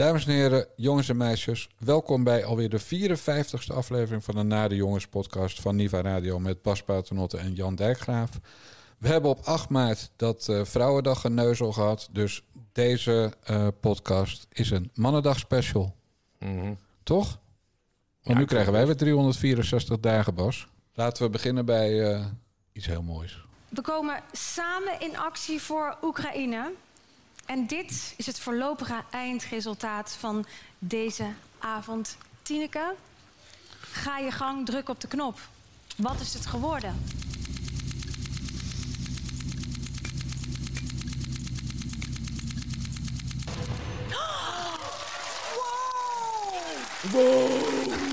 Dames en heren, jongens en meisjes, welkom bij alweer de 54ste aflevering van de Nade Jongens podcast van Niva Radio met Bas Paternotte en Jan Dijkgraaf. We hebben op 8 maart dat uh, Vrouwendag geneuzel gehad, dus deze uh, podcast is een Mannendag special. Mhm. Toch? Want Ja, nu krijgen wij weer 364 dagen, Bas. Laten we beginnen bij eh, iets heel moois. We komen samen in actie voor Oekraïne. En dit is het voorlopige eindresultaat van deze avond. Tineke, ga je gang, druk op de knop. Wat is het geworden?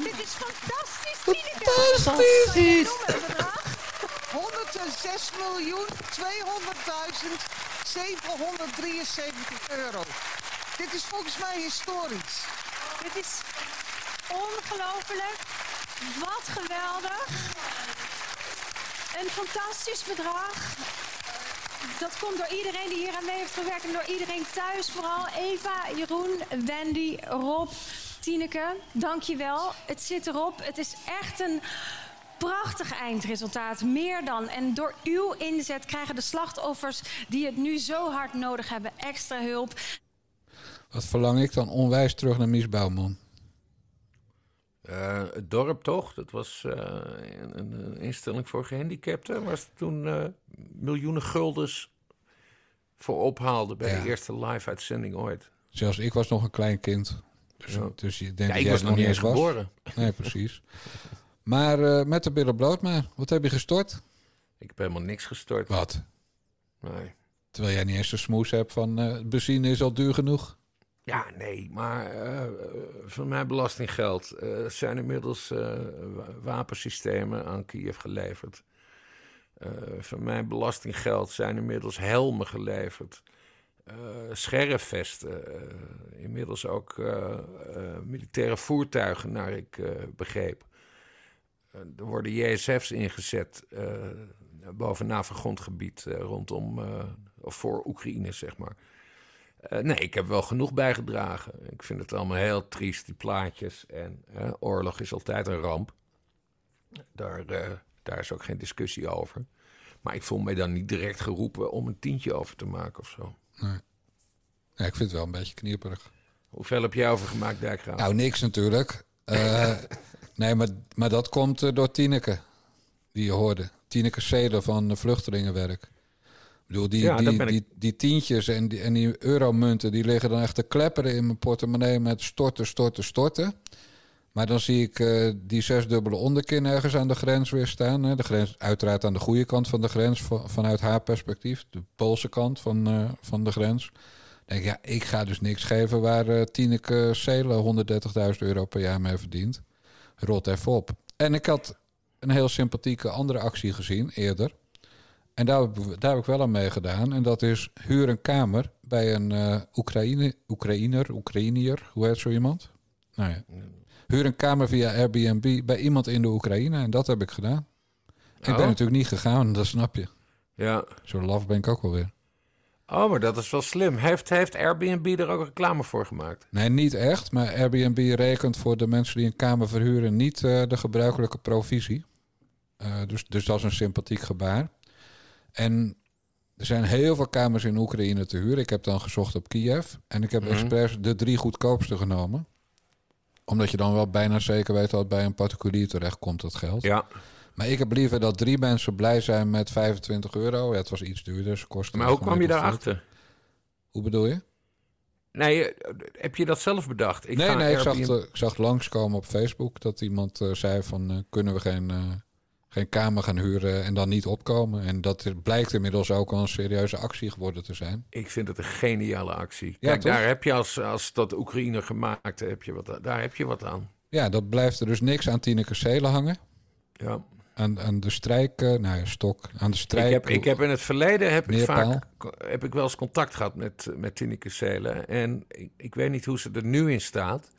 Dit is fantastisch, Tineke! Fantastisch! Kan je noemen het bedrag? 106 miljoen 200.773 euro. Dit is volgens mij historisch. Dit is ongelooflijk. Wat geweldig. Een fantastisch bedrag. Dat komt door iedereen die hier aan mee heeft gewerkt en door iedereen thuis. Vooral Eva, Jeroen, Wendy, Rob, Tineke. Dank je wel. Het zit erop. Het is echt een prachtig eindresultaat. Meer dan. En door uw inzet krijgen de slachtoffers die het nu zo hard nodig hebben extra hulp. Wat verlang ik dan onwijs terug naar Mies Bouwman. Eh, het dorp toch? Dat was eh, een, een instelling voor gehandicapten. Waar ze toen eh, miljoenen guldens voor ophaalde bij Ja. de eerste live-uitzending ooit. Zelfs ik was nog een klein kind. Dus, Ja. dus je denkt Ja, dat ik jij was nog niet eens geboren. Nee, precies. Maar eh, met de billen bloot maar. Wat heb je gestort? Ik heb helemaal niks gestort. Wat? Nee. Terwijl jij niet eens de smoes hebt van eh benzine is al duur genoeg. Ja, nee, maar eh, van mijn belastinggeld zijn inmiddels wa- wapensystemen aan Kiev geleverd. Van mijn belastinggeld zijn inmiddels helmen geleverd. Scherfvesten, inmiddels ook militaire voertuigen, naar ik begreep. Eh, er worden JSF's ingezet eh boven NAVO-grondgebied eh, rondom, of voor Oekraïne, zeg maar. Nee, ik heb wel genoeg bijgedragen. Ik vind het allemaal heel triest, die plaatjes. En oorlog is altijd een ramp. Daar, daar is ook geen discussie over. Maar ik voel mij dan niet direct geroepen om een tientje over te maken of zo. Ja, ik vind het wel een beetje knieperig. Hoeveel heb jij overgemaakt, Dijkgraaf? Nou, niks natuurlijk. Nee, maar, maar dat komt eh, door Tineke. Die je hoorde. Tineke Seder van de Vluchtelingenwerk. Ik bedoel, die, Ja, die, die, die tientjes en die, en die euromunten... die liggen dan echt te klepperen in mijn portemonnee... met storten, storten, storten. Maar dan zie ik eh, die zesdubbele onderkin ergens aan de grens weer staan. Hè. De grens, uiteraard aan de goede kant van de grens, van- vanuit haar perspectief. De Poolse kant van, eh, van de grens. Dan denk ik, ja, ik ga dus niks geven waar eh Tineke Seelen 130.000 euro per jaar mee verdient. Rot even op. En ik had een heel sympathieke andere actie gezien eerder. En daar, heb ik- daar heb ik wel aan meegedaan. En dat is huur een kamer bij een eh Oekraïne, Oekraïner, Oekraïnier, hoe heet zo iemand? Nou ja. Huur een kamer via Airbnb bij iemand in de Oekraïne. En dat heb ik gedaan. Ik Oh. ben natuurlijk niet gegaan, dat snap je. Ja. Zo laf ben ik ook wel weer. Oh, maar dat is wel slim. Heeft, heeft Airbnb er ook reclame voor gemaakt? Nee, niet echt. Maar Airbnb rekent voor de mensen die een kamer verhuren niet eh, de gebruikelijke provisie. Eh, dus, dus dat is een sympathiek gebaar. En er zijn heel veel kamers in Oekraïne te huren. Ik heb dan gezocht op Kiev. En ik heb Mhm. expres de drie goedkoopste genomen. Omdat je dan wel bijna zeker weet dat het bij een particulier terecht komt, dat geld. Ja. Maar ik heb liever dat drie mensen blij zijn met 25 euro. Ja, het was iets duurder. Ze kosten Maar hoe kwam je daarachter? Hoe bedoel je? Nee, eh, heb je dat zelf bedacht? Ik nee, nee, ik zag, Airbnb- ik zag langskomen op Facebook dat iemand eh, zei van... eh, kunnen we geen, geen kamer gaan huren en dan niet opkomen? En dat blijkt inmiddels ook al een serieuze actie geworden te zijn. Ik vind het een geniale actie. Kijk, daar heb je als, als dat Oekraïne gemaakt, heb je wat, daar heb je wat aan. Ja, dat blijft er dus niks aan Tineke Seelen hangen. Ja. Aan, aan de strijk, eh, nou ja, stok, aan de strijk. Ik heb, ik heb in het verleden heb ik vaak heb ik wel eens contact gehad met, met Tineke Seelen. En ik, ik weet niet hoe ze er nu in staat.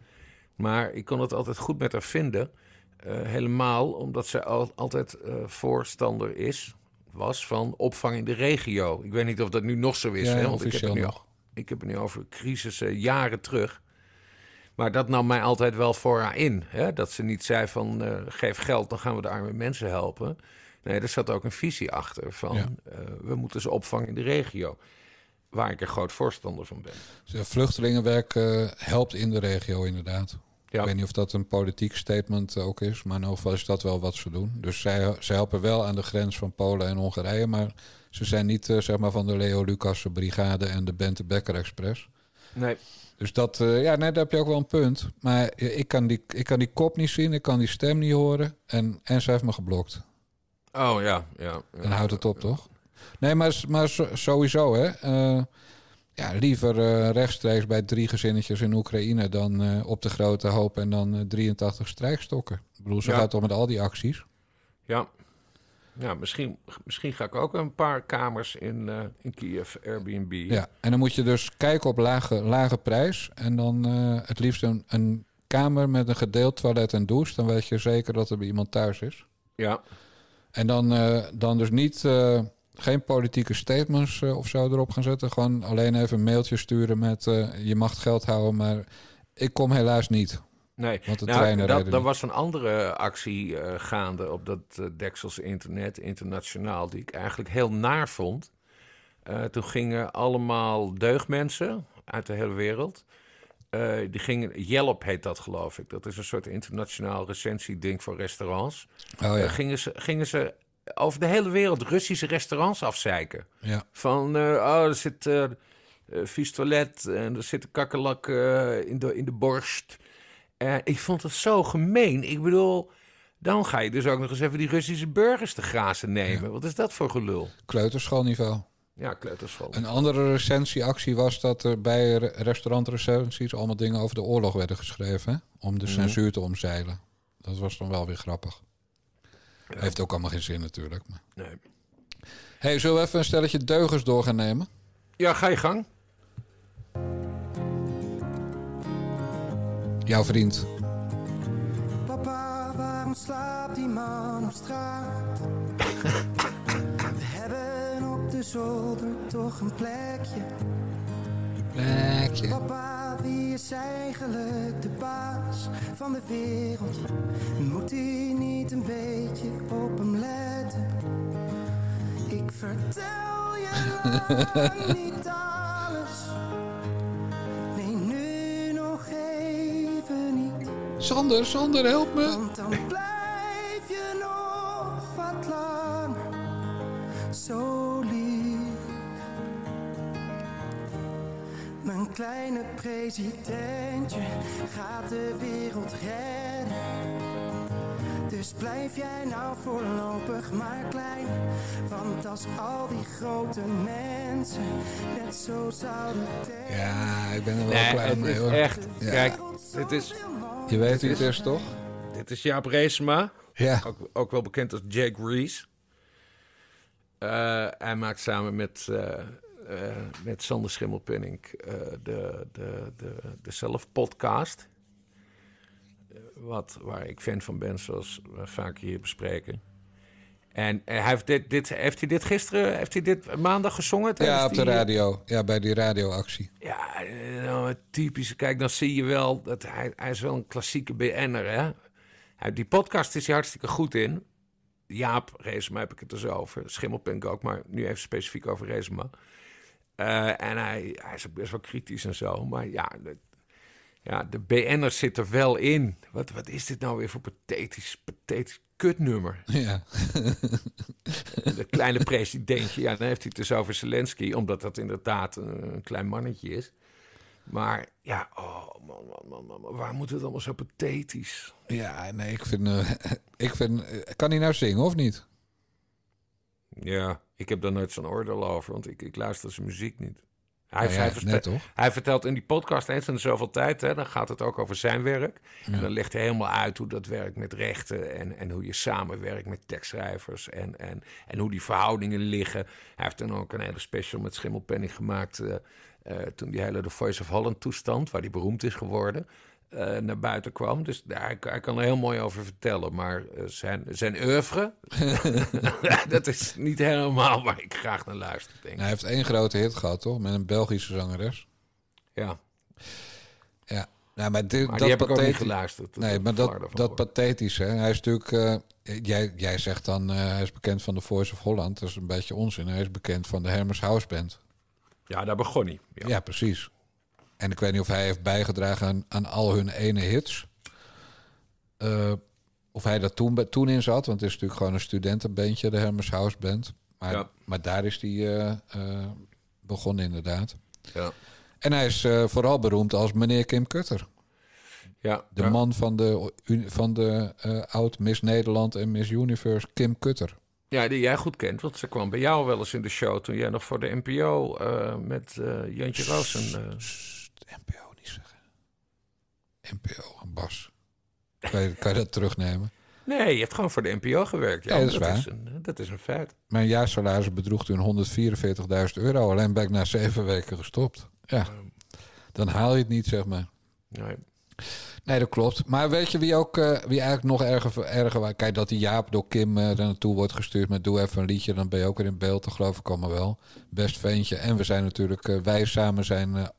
Maar ik kon het altijd goed met haar vinden. Eh, helemaal omdat ze al, altijd eh, voorstander is, was van opvang in de regio. Ik weet niet of dat nu nog zo is. Ja, hè, want ik heb, het nu, nog. ik heb het nu over crisissen jaren terug. Maar dat nam mij altijd wel voor haar in. Hè? Dat ze niet zei van eh, geef geld, dan gaan we de arme mensen helpen. Nee, er zat ook een visie achter van Ja. eh, we moeten ze opvangen in de regio. Waar ik een groot voorstander van ben. Dus Vluchtelingenwerk eh, helpt in de regio inderdaad. Ja. Ik weet niet of dat een politiek statement ook is, maar in ieder geval is dat wel wat ze doen. Dus zij, zij helpen wel aan de grens van Polen en Hongarije, maar ze zijn niet zeg maar van de Leo Lucas brigade en de Bente Becker Express. Nee. Dus dat, eh, ja, nee, daar heb je ook wel een punt. Maar ik kan, die, ik kan die kop niet zien, ik kan die stem niet horen. En, en ze heeft me geblokt. Oh ja, ja. ja. Dan houdt het op, toch? Nee, maar, maar sowieso, hè. Eh, ja, liever eh, rechtstreeks bij drie gezinnetjes in Oekraïne... dan op de grote hoop en dan eh, 83 strijkstokken. Ik bedoel, Ja. gaat om met al die acties. Ja. Ja, misschien, misschien ga ik ook een paar kamers in, eh, in Kiev, Airbnb. Ja, en dan moet je dus kijken op lage, lage prijs... en dan eh, het liefst een, een kamer met een gedeeld toilet en douche. Dan weet je zeker dat er bij iemand thuis is. Ja. En dan, eh, dan dus niet, geen politieke statements eh, of zo erop gaan zetten. Gewoon alleen even een mailtje sturen met je mag geld houden, maar ik kom helaas niet. Nee, Want de nou, treinen dat, was een andere actie eh, gaande op dat eh, Dekselse internet, internationaal, die ik eigenlijk heel naar vond. Eh, toen gingen allemaal deugdmensen uit de hele wereld. die gingen, Yelp heet dat geloof ik. Dat is een soort internationaal recensieding voor restaurants. Oh ja, gingen, ze, gingen ze over de hele wereld Russische restaurants afzeiken. ja. Van, oh, er zit eh, vies toilet en er zit een kakkerlak eh, in, de, in de borst. En ik vond het zo gemeen. Ik bedoel, dan ga je dus ook nog eens even die Russische burgers te grazen nemen. Wat is dat voor gelul? kleuterschoolniveau. Ja, kleuterschool. Een andere recensieactie was dat er bij re- restaurantrecensies allemaal dingen over de oorlog werden geschreven. hè, Om de Mhm. censuur te omzeilen. Dat was dan wel weer grappig. Heeft ook allemaal geen zin natuurlijk. Maar. Nee. Hey, zullen we even een stelletje deugers door gaan nemen? Ja, ga je gang. Jouw vriend. Papa, waarom slaapt die man op straat? We hebben op de zolder toch een plekje. Plekje. Papa, wie is eigenlijk de baas van de wereld? Moet hij niet een beetje op hem letten? Ik vertel je niet alles. Sander, Sander, help me. Want dan blijf je nog wat langer zo lief. Mijn kleine presidentje gaat de wereld redden. Dus blijf jij nou voorlopig maar klein. Want als al die grote mensen net zo zouden denken. Ja, ik ben er wel Nee, klaar het mee is hoor. echt. Ja. Kijk, dit is, Je weet wie het is toch? dit is Jaap Reesema. Ja. Ook, ook wel bekend als Jake Reese. Eh, hij maakt samen met, eh, eh, met Sander Schimmelpenning de, de, de, de Zelf-podcast. Eh, wat, waar ik fan van ben, zoals we vaak hier bespreken. En eh, hij heeft, dit, dit, heeft hij dit gisteren, heeft hij dit maandag gezongen? Ja, op de die, eh, radio. Ja, bij die radioactie. ja, eh, nou, het typische. Kijk, dan zie je wel dat hij, hij is wel een klassieke BN'er, hè. Hij, die podcast is hij hartstikke goed in. Jaap Reesema heb ik het dus over. Schimmelpink ook, maar nu even specifiek over Reesema. Eh, en hij, hij is ook best wel kritisch en zo. Maar ja, de, ja, de BN'er zit er wel in. Wat, wat is dit nou weer voor pathetisch, pathetisch kutnummer? Ja. De kleine presidentje. Ja, dan heeft hij het dus over Zelensky, omdat dat inderdaad een, klein mannetje is. Maar ja, oh man, man, man, man, man, waar moet het allemaal zo pathetisch? Ja, nee, ik vind... eh, ik vind eh, kan hij nou zingen of niet? Ja, ik heb daar nooit zo'n oordeel over, want ik, ik luister zijn muziek niet. Hij, ja, net toch? hij vertelt in die podcast eens in de zoveel tijd, hè, dan gaat het ook over zijn werk. En dan legt hij helemaal uit hoe dat werkt met rechten en, en hoe je samenwerkt met tekstschrijvers en, en, en hoe die verhoudingen liggen. Hij heeft dan ook een hele special met Schimmelpenning gemaakt eh, eh, toen die hele The Voice of Holland toestand, waar hij beroemd is geworden, eh, naar buiten kwam. Dus daar, hij, hij kan er heel mooi over vertellen. Maar eh, zijn, zijn oeuvre, dat is niet helemaal waar ik graag naar luister, denk ik. hij heeft één grote hit gehad, toch? Met een Belgische zangeres. Ja. Ja. Nou, maar dit, Maar dat heb ik ook niet pathetisch- geluisterd. Nee, maar dat, dat pathetisch, hè. Hij is natuurlijk... eh, jij, jij zegt dan, hij is bekend van de Voice of Holland. Dat is een beetje onzin. Hij is bekend van de Hermes House Band. Ja, daar begon hij. Ja. Ja, precies. En ik weet niet of hij heeft bijgedragen aan, aan al hun ene hits. Eh, of hij daar toen, in zat. Want het is natuurlijk gewoon een studentenbandje, de Hermes House Band. Maar, Ja. maar daar is hij eh, eh, begonnen inderdaad. Ja. En hij is vooral beroemd als meneer Kim Kutter. Ja, De ja. man van de, van de oud Miss Nederland en Miss Universe, Kim Kutter. Ja, die jij goed kent, want ze kwam bij jou wel eens in de show toen jij nog voor de NPO met Jantje Roos en... Sst, NPO niet zeggen. NPO, Bas. Kan je, kan je dat terugnemen? Nee, je hebt gewoon voor de NPO gewerkt. Ja, Ja, dat is waar. Is een, dat is een feit. Mijn jaarsalaris bedroeg toen 144.000 euro. Alleen ben ik na zeven weken gestopt. Ja, dan haal je het niet, zeg maar. Nee. Nee, dat klopt. Maar weet je wie ook eh, wie eigenlijk nog erger, erger? Kijk, dat die Jaap door Kim eh, er naartoe wordt gestuurd met doe even een liedje, dan ben je ook weer in beeld. Dat geloof ik allemaal wel. Best ventje. En we zijn natuurlijk, eh, wij samen zijn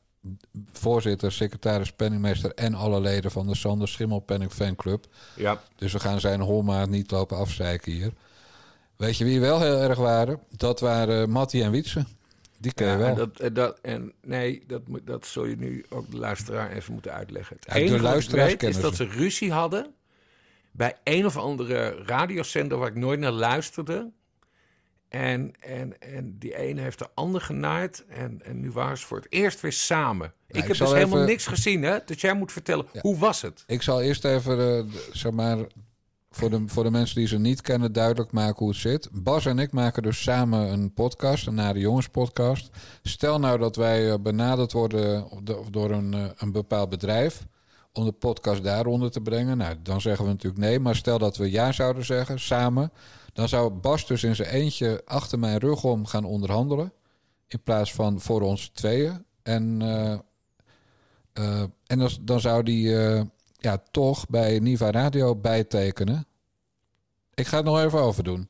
voorzitter, secretaris, penningmeester en alle leden van de Sander Schimmelpenning fanclub. Ja, Dus we gaan zijn holmaat niet lopen afzeiken hier. Weet je wie wel heel erg waren? Dat waren Mattie en Wietse. Die ken je ja wel. en, dat, en, dat, en nee, dat, moet, dat zul je nu ook de luisteraar even moeten uitleggen. Het de enige wat ik weet is dat ze ruzie hadden bij een of andere radiozender waar ik nooit naar luisterde. En, en, en die ene heeft de ander genaaid. En, en nu waren ze voor het eerst weer samen. ik ik heb dus helemaal even- niks gezien, hè? Dus jij moet vertellen, Ja. hoe was het? Ik zal eerst even, eh, zeg maar, voor de, voor de mensen die ze niet kennen, duidelijk maken hoe het zit. Bas en ik maken dus samen een podcast, een Nare Jongens podcast. Stel nou dat wij eh, benaderd worden do- door een, eh, een bepaald bedrijf om de podcast daaronder te brengen. Nou, dan zeggen we natuurlijk nee. Maar stel dat we ja zouden zeggen, samen. Dan zou Bas dus in zijn eentje achter mijn rug om gaan onderhandelen. In plaats van voor ons tweeën. En, eh, eh, en dan, zou die eh, ja, toch bij Niva Radio bijtekenen. Ik ga het nog even overdoen.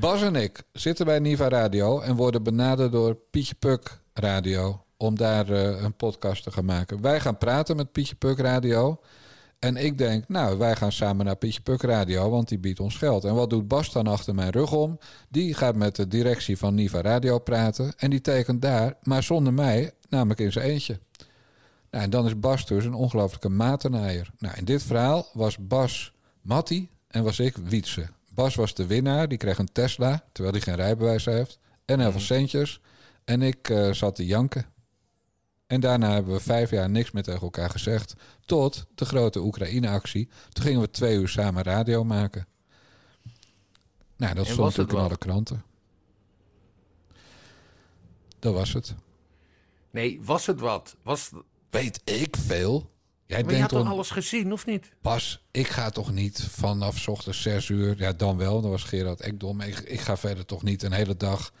Bas en ik zitten bij Niva Radio en worden benaderd door Pietje Puk Radio om daar een podcast te gaan maken. Wij gaan praten met Pietje Puk Radio. En ik denk, nou, wij gaan samen naar Pietje Puk Radio, want die biedt ons geld. En wat doet Bas dan achter mijn rug om? Die gaat met de directie van Niva Radio praten. En die tekent daar, maar zonder mij, namelijk in zijn eentje. Nou, en dan is Bas dus een ongelooflijke matenaaier. Nou, in dit verhaal was Bas Matti en was ik Wietse. Bas was de winnaar, die kreeg een Tesla, terwijl hij geen rijbewijs heeft. En heel veel centjes. En ik eh, zat te janken. En daarna hebben we vijf jaar niks meer tegen elkaar gezegd. Tot de grote Oekraïne-actie. Toen gingen we twee uur samen radio maken. Nou, dat En stond natuurlijk in alle kranten. Dat was het. Nee, was het wat? Was, Weet ik veel. Jij maar je had denkt toch alles gezien, of niet? Bas, ik ga toch niet vanaf ochtends zes uur, ja dan wel, dan was Gerard Ekdom. Ik, ik ga verder toch niet een hele dag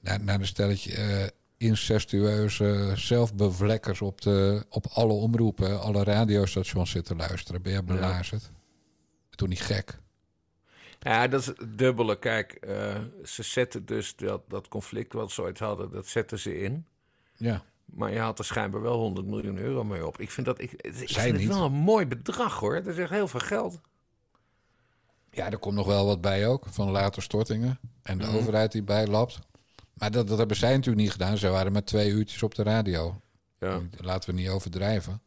naar, naar een stelletje eh incestueuze zelfbevlekkers op, de, op alle omroepen, alle radiostations zitten luisteren. Ben je belazerd? Toen niet gek. Ja, dat is het dubbele. Kijk, eh, ze zetten dus dat, dat conflict wat ze ooit hadden, dat zetten ze in. Ja. Maar je haalt er schijnbaar wel 100 miljoen euro mee op. Ik vind dat ik, ik Zij vind het wel een mooi bedrag hoor. Dat is echt heel veel geld. Ja, er komt nog wel wat bij ook, van later stortingen. En de overheid die bijlapt. Maar dat, dat hebben zij natuurlijk niet gedaan. Ze waren met twee uurtjes op de radio. Ja. Laten we niet overdrijven.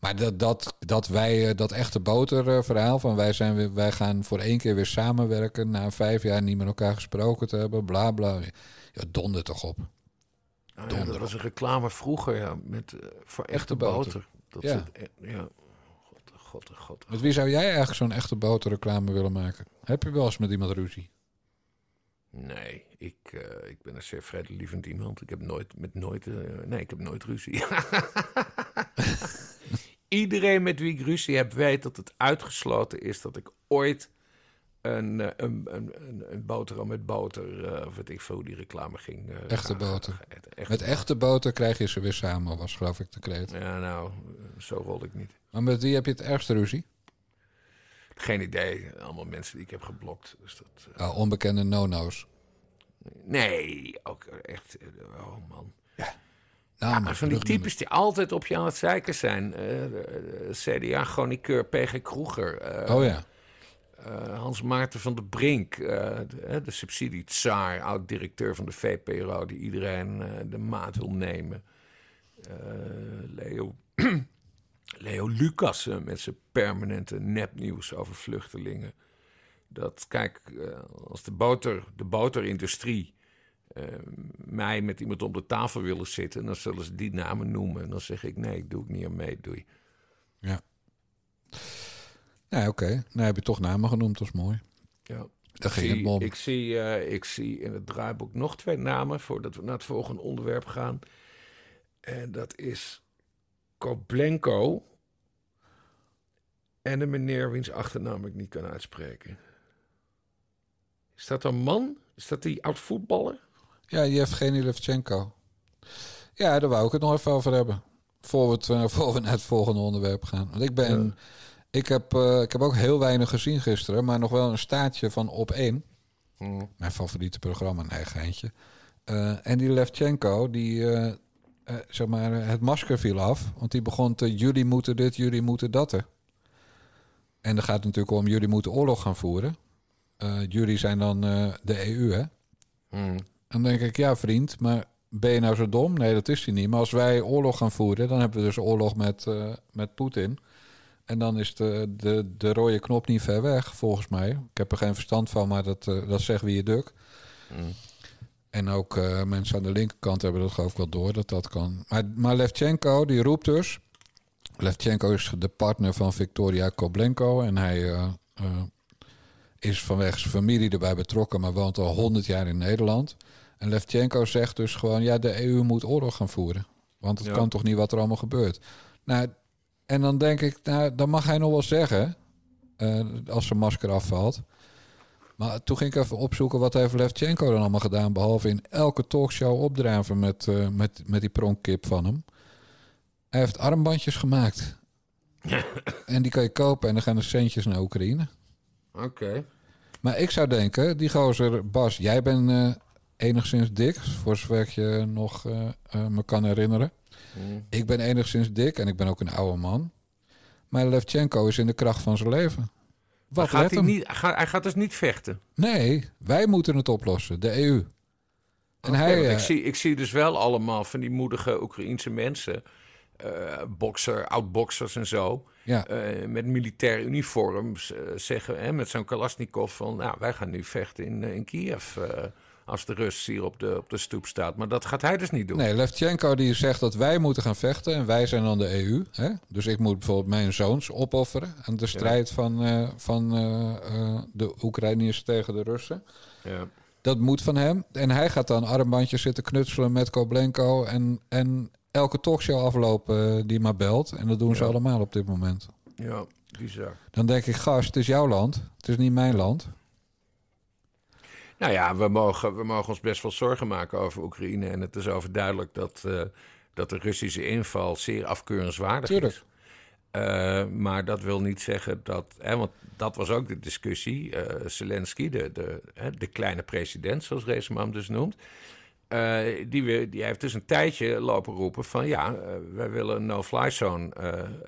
Maar dat, dat, dat wij eh, dat echte boterverhaal van wij, zijn weer, wij gaan voor één keer weer samenwerken na vijf jaar niet met elkaar gesproken te hebben, bla bla. Ja, donder toch op. Ah, ja, Donder dat was een reclame vroeger, ja, met, eh, voor echte, Echte boter. boter. Dat Ja. zit e- ja. God, god, god. Met wie zou jij eigenlijk zo'n echte boterreclame willen maken? Heb je wel eens met iemand ruzie? Nee, ik, eh, ik ben een zeer vredelievend iemand. Ik heb nooit, met nooit, eh, nee, ik heb nooit ruzie. Iedereen met wie ik ruzie heb, weet dat het uitgesloten is dat ik ooit een, eh, een, een, een, boterham met boter, of weet ik veel hoe die reclame ging. Echte boter. Echte Met echte boter krijg je ze weer samen, was geloof ik de kreet. Ja, nou, zo rol ik niet. Maar met wie heb je het ergste ruzie? Geen idee. Allemaal mensen die ik heb geblokt. Dus dat, Ah, onbekende no-no's. nee, ook echt. eh, Oh man. Nou, Ja, maar van die types die altijd op je aan het zeiken zijn. Eh, CDA-chroniqueur PG Kroeger. de- Oh ja. Hans Maarten van der Brink. de, de subsidie-tsaar, oud-directeur van de VPRO... die iedereen de maat wil nemen. Leo, Leo Lucas eh, met zijn permanente nepnieuws over vluchtelingen. Dat, kijk, eh, als de, boter, de boterindustrie eh, mij met iemand om de tafel willen zitten, dan zullen ze die namen noemen. En dan zeg ik nee, doe ik niet aan mee, doei. Nee, oké. Nou heb je toch namen genoemd, dat is mooi. Ja. Daar Ik ging zie, om. ik, zie, ik zie in het draaiboek nog twee namen voordat we naar het volgende onderwerp gaan. En dat is Koblenko en een meneer wiens achternaam ik niet kan uitspreken. Is dat een man? Is dat die oud voetballer? Ja, Yevgeny Levchenko. Ja, daar wou ik het nog even over hebben. Voor we, eh, voor we naar het volgende onderwerp gaan. Want ik ben... Ja. Ik, heb, eh, ik heb ook heel weinig gezien gisteren, maar nog wel een staartje van op één. Mijn favoriete programma, een eigen geintje. Eh, en die Levchenko, die, zeg maar, eh, het masker viel af. Want die begon te, jullie moeten dit, jullie moeten dat. er. En dan gaat het natuurlijk om, jullie moeten oorlog gaan voeren. Eh, jullie zijn dan eh, de EU, hè? Hmm. Dan denk ik, ja vriend, maar ben je nou zo dom? Nee, dat is hij niet. Maar als wij oorlog gaan voeren, dan hebben we dus oorlog met, eh, met Poetin. En dan is de, de, de rode knop niet ver weg, volgens mij. Ik heb er geen verstand van, maar dat, eh, dat zegt wie je duk. Mm. En ook eh, mensen aan de linkerkant hebben dat geloof ik wel door, dat dat kan. Maar, maar Levchenko, die roept dus... Levchenko is de partner van Victoria Koblenko. En hij eh, eh, is vanwege zijn familie erbij betrokken... maar woont al 100 jaar in Nederland. En Levchenko zegt dus gewoon... ja, de EU moet oorlog gaan voeren. Want het Ja. kan toch niet wat er allemaal gebeurt. Nou, en dan denk ik, nou, dan mag hij nog wel zeggen... als zijn masker afvalt... Maar toen ging ik even opzoeken wat heeft Levchenko dan allemaal gedaan. Behalve in elke talkshow opdraven met, eh, met, met die pronkkip van hem. Hij heeft armbandjes gemaakt. en die kan je kopen en dan gaan de centjes naar Oekraïne. Oké. Maar ik zou denken, die gozer, Bas, jij bent eh, enigszins dik. Voor zover ik je nog eh, me kan herinneren. Hmm. Ik ben enigszins dik en ik ben ook een oude man. Maar Levchenko is in de kracht van zijn leven. Wat gaat let hij, hem? niet, gaat, hij gaat dus niet vechten. Nee, wij moeten het oplossen, de EU. En hij, eh, ik, zie, ik zie dus wel allemaal van die moedige Oekraïense mensen. eh bokser, oud-boxers en zo. ja, eh, met militair uniforms zeggen hè, met zo'n Kalashnikov van... nou, wij gaan nu vechten in, in Kiev als de Rus hier op de, op de stoep staat. Maar dat gaat hij dus niet doen. nee, Levchenko die zegt dat wij moeten gaan vechten en wij zijn dan de EU. Hè? Dus ik moet bijvoorbeeld mijn zoons opofferen aan de strijd van, eh, van eh, de Oekraïners tegen de Russen. Ja. Dat moet van hem. En hij gaat dan armbandjes zitten knutselen met Koblenko en, en elke talkshow aflopen die maar belt. En dat doen ze Ja. allemaal op dit moment. ja, bizar. Dan denk ik, gast, het is jouw land. Het is niet mijn land. Nou ja, we mogen, we mogen ons best wel zorgen maken over Oekraïne. En het is overduidelijk dat, eh, dat de Russische inval zeer afkeurenswaardig Tuurlijk. is. Eh, maar dat wil niet zeggen dat... Hè, want dat was ook de discussie. eh, Zelensky, de, de, hè, de kleine president, zoals Reesman hem dus noemt... die, we- die heeft dus een tijdje lopen roepen van... ja, wij willen een no-fly zone.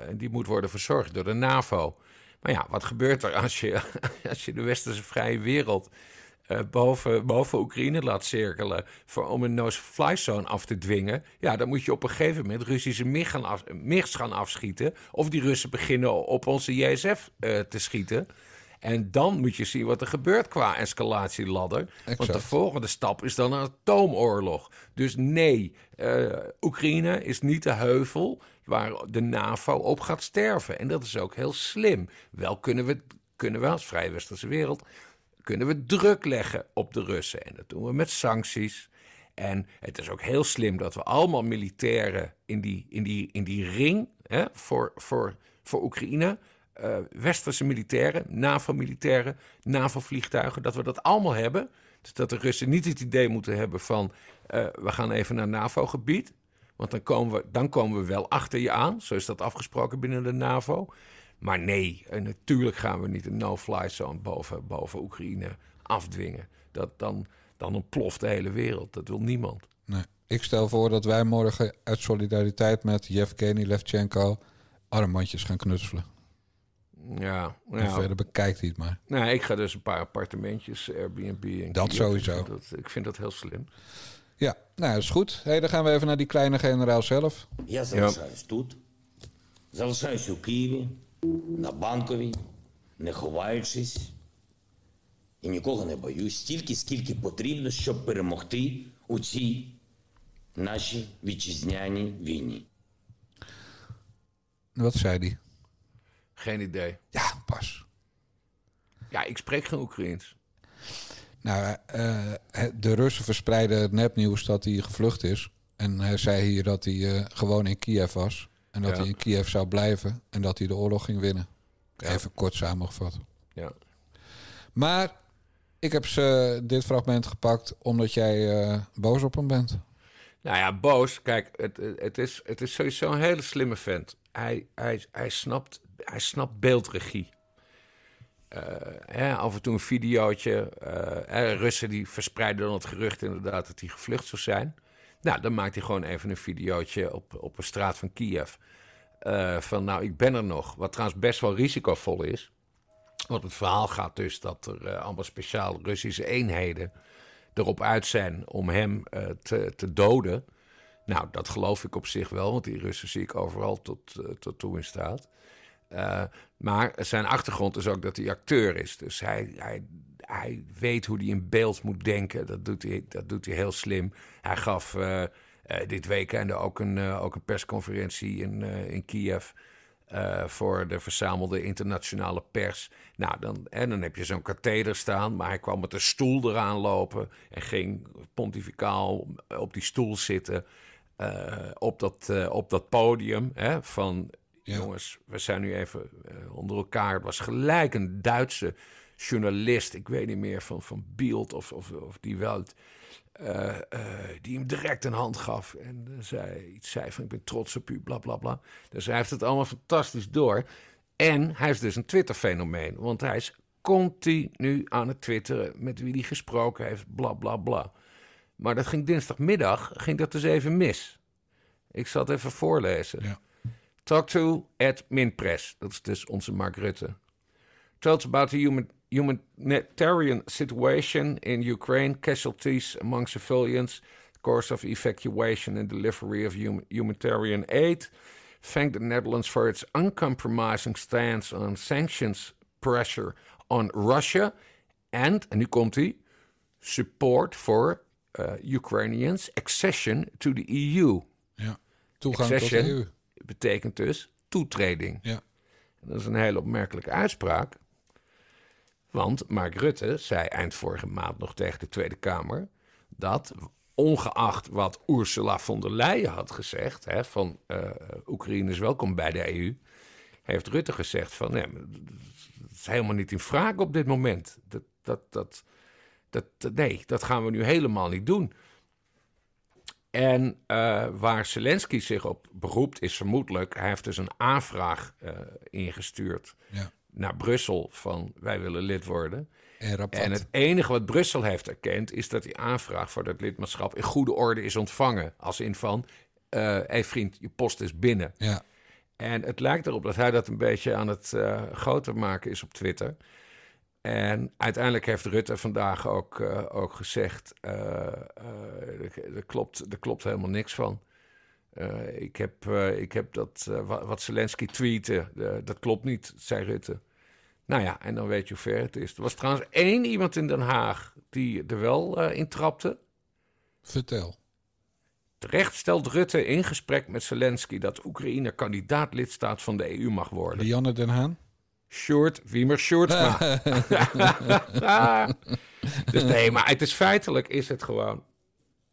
en die moet worden verzorgd door de NAVO. Maar ja, wat gebeurt er als je, als je de westerse vrije wereld... eh, boven, boven Oekraïne laat cirkelen voor, om een no-fly zone af te dwingen. Ja, dan moet je op een gegeven moment Russische MIG gaan, af, MIGs gaan afschieten. Of die Russen beginnen op onze JSF eh, te schieten. En dan moet je zien wat er gebeurt qua escalatieladder. Want de volgende stap is dan een atoomoorlog. Dus nee, eh, Oekraïne is niet de heuvel waar de NAVO op gaat sterven. En dat is ook heel slim. Wel kunnen we, kunnen we als vrije westerse wereld kunnen we druk leggen op de Russen. En dat doen we met sancties. En het is ook heel slim dat we allemaal militairen in die, in die, in die ring hè, voor, voor, voor Oekraïne. eh, westerse militairen, NAVO-militairen, NAVO-vliegtuigen, dat we dat allemaal hebben. Dus dat de Russen niet het idee moeten hebben van eh, we gaan even naar NAVO-gebied. Want dan komen, we, dan komen we wel achter je aan. Zo is dat afgesproken binnen de NAVO. Maar nee, eh, natuurlijk gaan we niet een no-fly zone boven, boven Oekraïne afdwingen. Dat, dan, dan ontploft de hele wereld. Dat wil niemand. Nee. Ik stel voor dat wij morgen uit solidariteit met Yevgeny Levchenko armbandjes gaan knutselen. Ja, en verder bekijkt hij het maar. Nou, ik ga dus een paar appartementjes, Airbnb en Dat sowieso. Ik vind dat, ik vind dat heel slim. Ja, nou dat is goed. Hey, dan gaan we even naar die kleine generaal zelf. Ja, zelfs is doet. Zelfs in Kiev. на банковій, не ховаючись, і нікого не боюсь, стільки, скільки потрібно, щоб перемогти у цій нашій вітчизняній війні. Wat zei hij? Geen idee. Ja, pas. Ja, ik spreek geen Oekraïens. Nou, eh, de Russen verspreiden het nepnieuws dat hij gevlucht is. En hij zei hier dat hij eh, gewoon in Kiev was. En dat Ja. hij in Kiev zou blijven. En dat hij de oorlog ging winnen. Even kort samengevat. Ja. Maar ik heb ze dit fragment gepakt omdat jij eh, boos op hem bent. Nou ja, boos. Kijk, het, het, is, het is sowieso een hele slimme vent. Hij, hij, hij, snapt, hij snapt beeldregie. Eh, hè, af en toe een videootje. hè, Russen die verspreiden dan het gerucht inderdaad dat hij gevlucht zou zijn. Nou, dan maakt hij gewoon even een videootje op, op een straat van Kiev. Eh, van nou, ik ben er nog. Wat trouwens best wel risicovol is. Want het verhaal gaat dus dat er eh, allemaal speciaal Russische eenheden erop uit zijn om hem eh, te, te doden. Nou, dat geloof ik op zich wel, want die Russen zie ik overal tot, tot toe in staat. Maar zijn achtergrond is ook dat hij acteur is. Dus hij, hij, hij weet hoe hij in beeld moet denken. Dat doet hij, dat doet hij heel slim. Hij gaf eh, eh, dit weekend ook een, eh, ook een persconferentie in, in Kiev. voor de verzamelde internationale pers. Nou, dan, en dan heb je zo'n katheder staan, maar hij kwam met een stoel eraan lopen en ging pontificaal op die stoel zitten op, dat, op dat podium. Hè, van Ja. jongens, we zijn nu even onder elkaar. Het was gelijk een Duitse journalist, ik weet niet meer van, van Bild of, of, of die wel. eh, eh, die hem direct een hand gaf en eh, zei, iets zei van ik ben trots op u, bla bla bla. Dus hij heeft het allemaal fantastisch door. En hij is dus een Twitter-fenomeen, want hij is continu aan het twitteren met wie hij gesproken heeft, bla bla bla. Maar dat ging dinsdagmiddag, ging dat dus even mis. Ik zal het even voorlezen. Ja. Talk to at Minpress. Dat is dus onze Mark Rutte. Tells about the human, humanitarian situation in Ukraine, casualties among civilians, course of evacuation and delivery of hum- humanitarian aid. Thank the Netherlands for its uncompromising stance on sanctions pressure on Russia. And, en nu komt hij, support for uh, Ukrainians accession to the EU. Ja. Toegang tot de EU. betekent dus toetreding. Ja. En dat is een hele opmerkelijke uitspraak. Want Mark Rutte zei eind vorige maand nog tegen de Tweede Kamer dat ongeacht wat Ursula von der Leyen had gezegd, hè, van eh Oekraïne is welkom bij de EU, heeft Rutte gezegd van nee, dat is helemaal niet in vraag op dit moment. Dat, dat, dat, dat, dat- nee, dat gaan we nu helemaal niet doen. En eh, waar Zelensky zich op beroept is vermoedelijk, hij heeft dus een aanvraag eh, ingestuurd Ja. Naar Brussel van wij willen lid worden. En het enige wat Brussel heeft erkend is dat die aanvraag voor dat lidmaatschap in goede orde is ontvangen. Als in van, hé hey vriend, je post is binnen. Ja. En het lijkt erop dat hij dat een beetje aan het eh, groter maken is op Twitter. En uiteindelijk heeft Rutte vandaag ook, eh, ook gezegd: eh, eh, er klopt, er klopt helemaal niks van. Eh, ik, heb, eh, ik heb dat, eh, wa- wat Zelensky tweette, dat klopt niet, zei Rutte. Nou ja, en dan weet je hoe ver het is. Er was trouwens één iemand in Den Haag die er wel in trapte. Vertel. Terecht stelt Rutte in gesprek met Zelensky dat Oekraïne kandidaat-lidstaat van de EU mag worden. Lianne Den Haan? Short, Wiemer Shortsma. dus nee, maar het is feitelijk is het gewoon...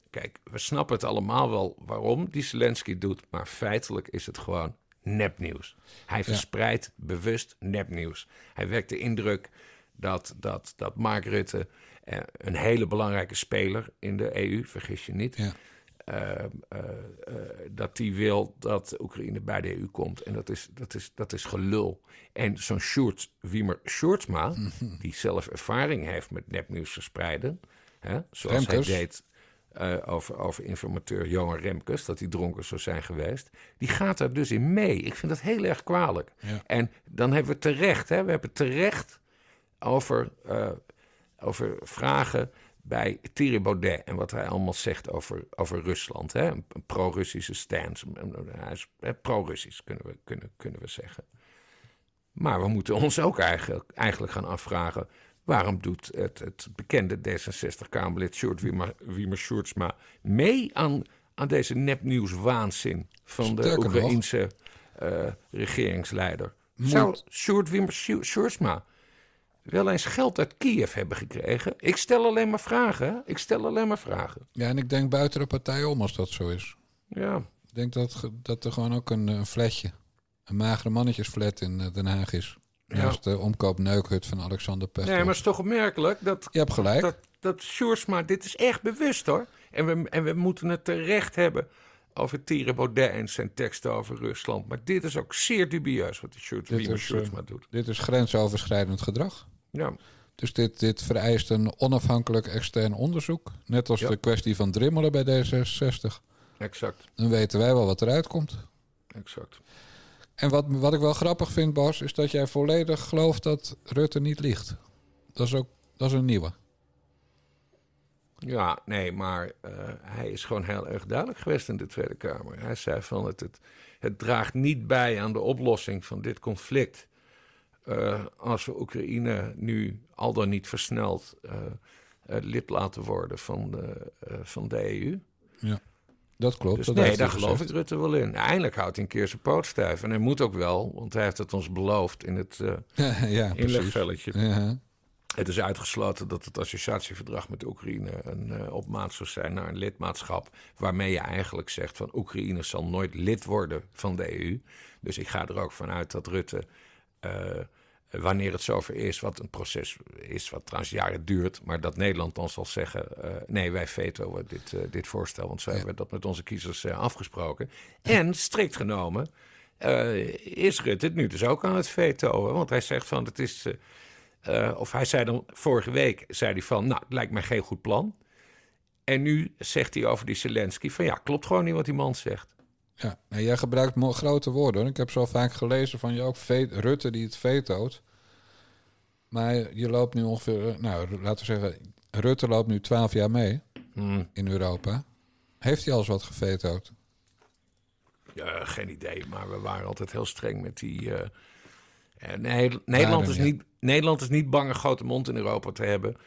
Kijk, we snappen het allemaal wel waarom die Zelensky doet... maar feitelijk is het gewoon nepnieuws. Hij verspreidt bewust nepnieuws. Hij wekt de indruk dat, dat, dat Mark Rutte... eh, een hele belangrijke speler in de EU, vergis je niet... Ja. eh, eh, dat die wil dat Oekraïne bij de EU komt. En dat is, dat is, dat is gelul. En zo'n Sjoerd, Wiemer Sjoerdsma, die zelf ervaring heeft met nepnieuws verspreiden, hè, zoals Remkes. hij deed eh, over, over informateur Johan Remkes, dat hij dronken zou zijn geweest. Die gaat daar dus in mee. Ik vind dat heel erg kwalijk. Ja. En dan hebben we terecht, hè, we hebben terecht over, eh, over vragen bij Thierry Baudet en wat hij allemaal zegt over, over Rusland. Hè? Een, een pro-Russische stance. Hij is pro-Russisch, kunnen we, kunnen, kunnen we zeggen. Maar we moeten ons ook eigenlijk, eigenlijk gaan afvragen... waarom doet het, het bekende D66-Kamerlid Sjoerd Wiemer, Wiemer Sjoerdsma... mee aan, aan deze nepnieuwswaanzin van de Sterker. Oekraïense eh, regeringsleider? Moet- Zou Sjoerd Wiemer Sjoerdsma wel eens geld uit Kiev hebben gekregen? Ik stel alleen maar vragen. Ik stel alleen maar vragen. Ja, en ik denk buiten de partij om als dat zo is. Ja, Ik denk dat, dat er gewoon ook een, een flatje, een magere mannetjesflat in eh, Den Haag is. Ja. Naast de omkoopneukhut van Alexander Pechtold. nee, maar het is toch opmerkelijk dat Je hebt gelijk. dat, dat Sjoerdsma, dit is echt bewust hoor. En we, en we moeten het terecht hebben over Thierry Baudet en zijn teksten over Rusland. Maar dit is ook zeer dubieus wat Wiemer is, eh, doet. Dit is grensoverschrijdend gedrag. Ja, Dus dit, dit vereist een onafhankelijk extern onderzoek. Net als Ja. de kwestie van drimmelen bij D66. exact. Dan weten wij wel wat eruit komt. exact. En wat, wat ik wel grappig vind, Bas, is dat jij volledig gelooft dat Rutte niet liegt. Dat is ook dat is een nieuwe. Ja, nee, maar eh, hij is gewoon heel erg duidelijk geweest in de Tweede Kamer. Hij zei van het, het, het draagt niet bij aan de oplossing van dit conflict. eh, als we Oekraïne nu al dan niet versneld eh, lid laten worden van de, van de EU. Dat klopt. Dus dat nee, daar geloof gezegd. ik Rutte wel in. Eindelijk houdt hij een keer zijn poot stijf. En hij moet ook wel, want hij heeft het ons beloofd in het eh ja, precies. inlegvelletje. Ja. Het is uitgesloten dat het associatieverdrag met Oekraïne een uh, opmaat zou zijn naar een lidmaatschap. Waarmee je eigenlijk zegt van Oekraïne zal nooit lid worden van de EU. Dus ik ga er ook vanuit dat Rutte, uh, wanneer het zover is, wat een proces is wat trouwens jaren duurt, maar dat Nederland dan zal zeggen: uh, nee, wij vetoen dit, uh, dit voorstel, want zo ja. hebben we dat met onze kiezers uh, afgesproken. En strikt genomen is Rutte het nu dus ook aan het vetoen, want hij zegt van het is. Of hij zei dan vorige week, zei hij van, nou, het lijkt mij geen goed plan. En nu zegt hij over die Zelensky van, ja, klopt gewoon niet wat die man zegt. Ja, en jij gebruikt grote woorden. Ik heb zo vaak gelezen van je ook Rutte die het vetoot. Maar je loopt nu ongeveer, nou, laten we zeggen, Rutte loopt nu twaalf jaar mee hmm. in Europa. Heeft hij al eens wat gevetood? Ja, geen idee, maar we waren altijd heel streng met die... Uh, nee, Nederland, is niet, Nederland is niet bang een grote mond in Europa te hebben.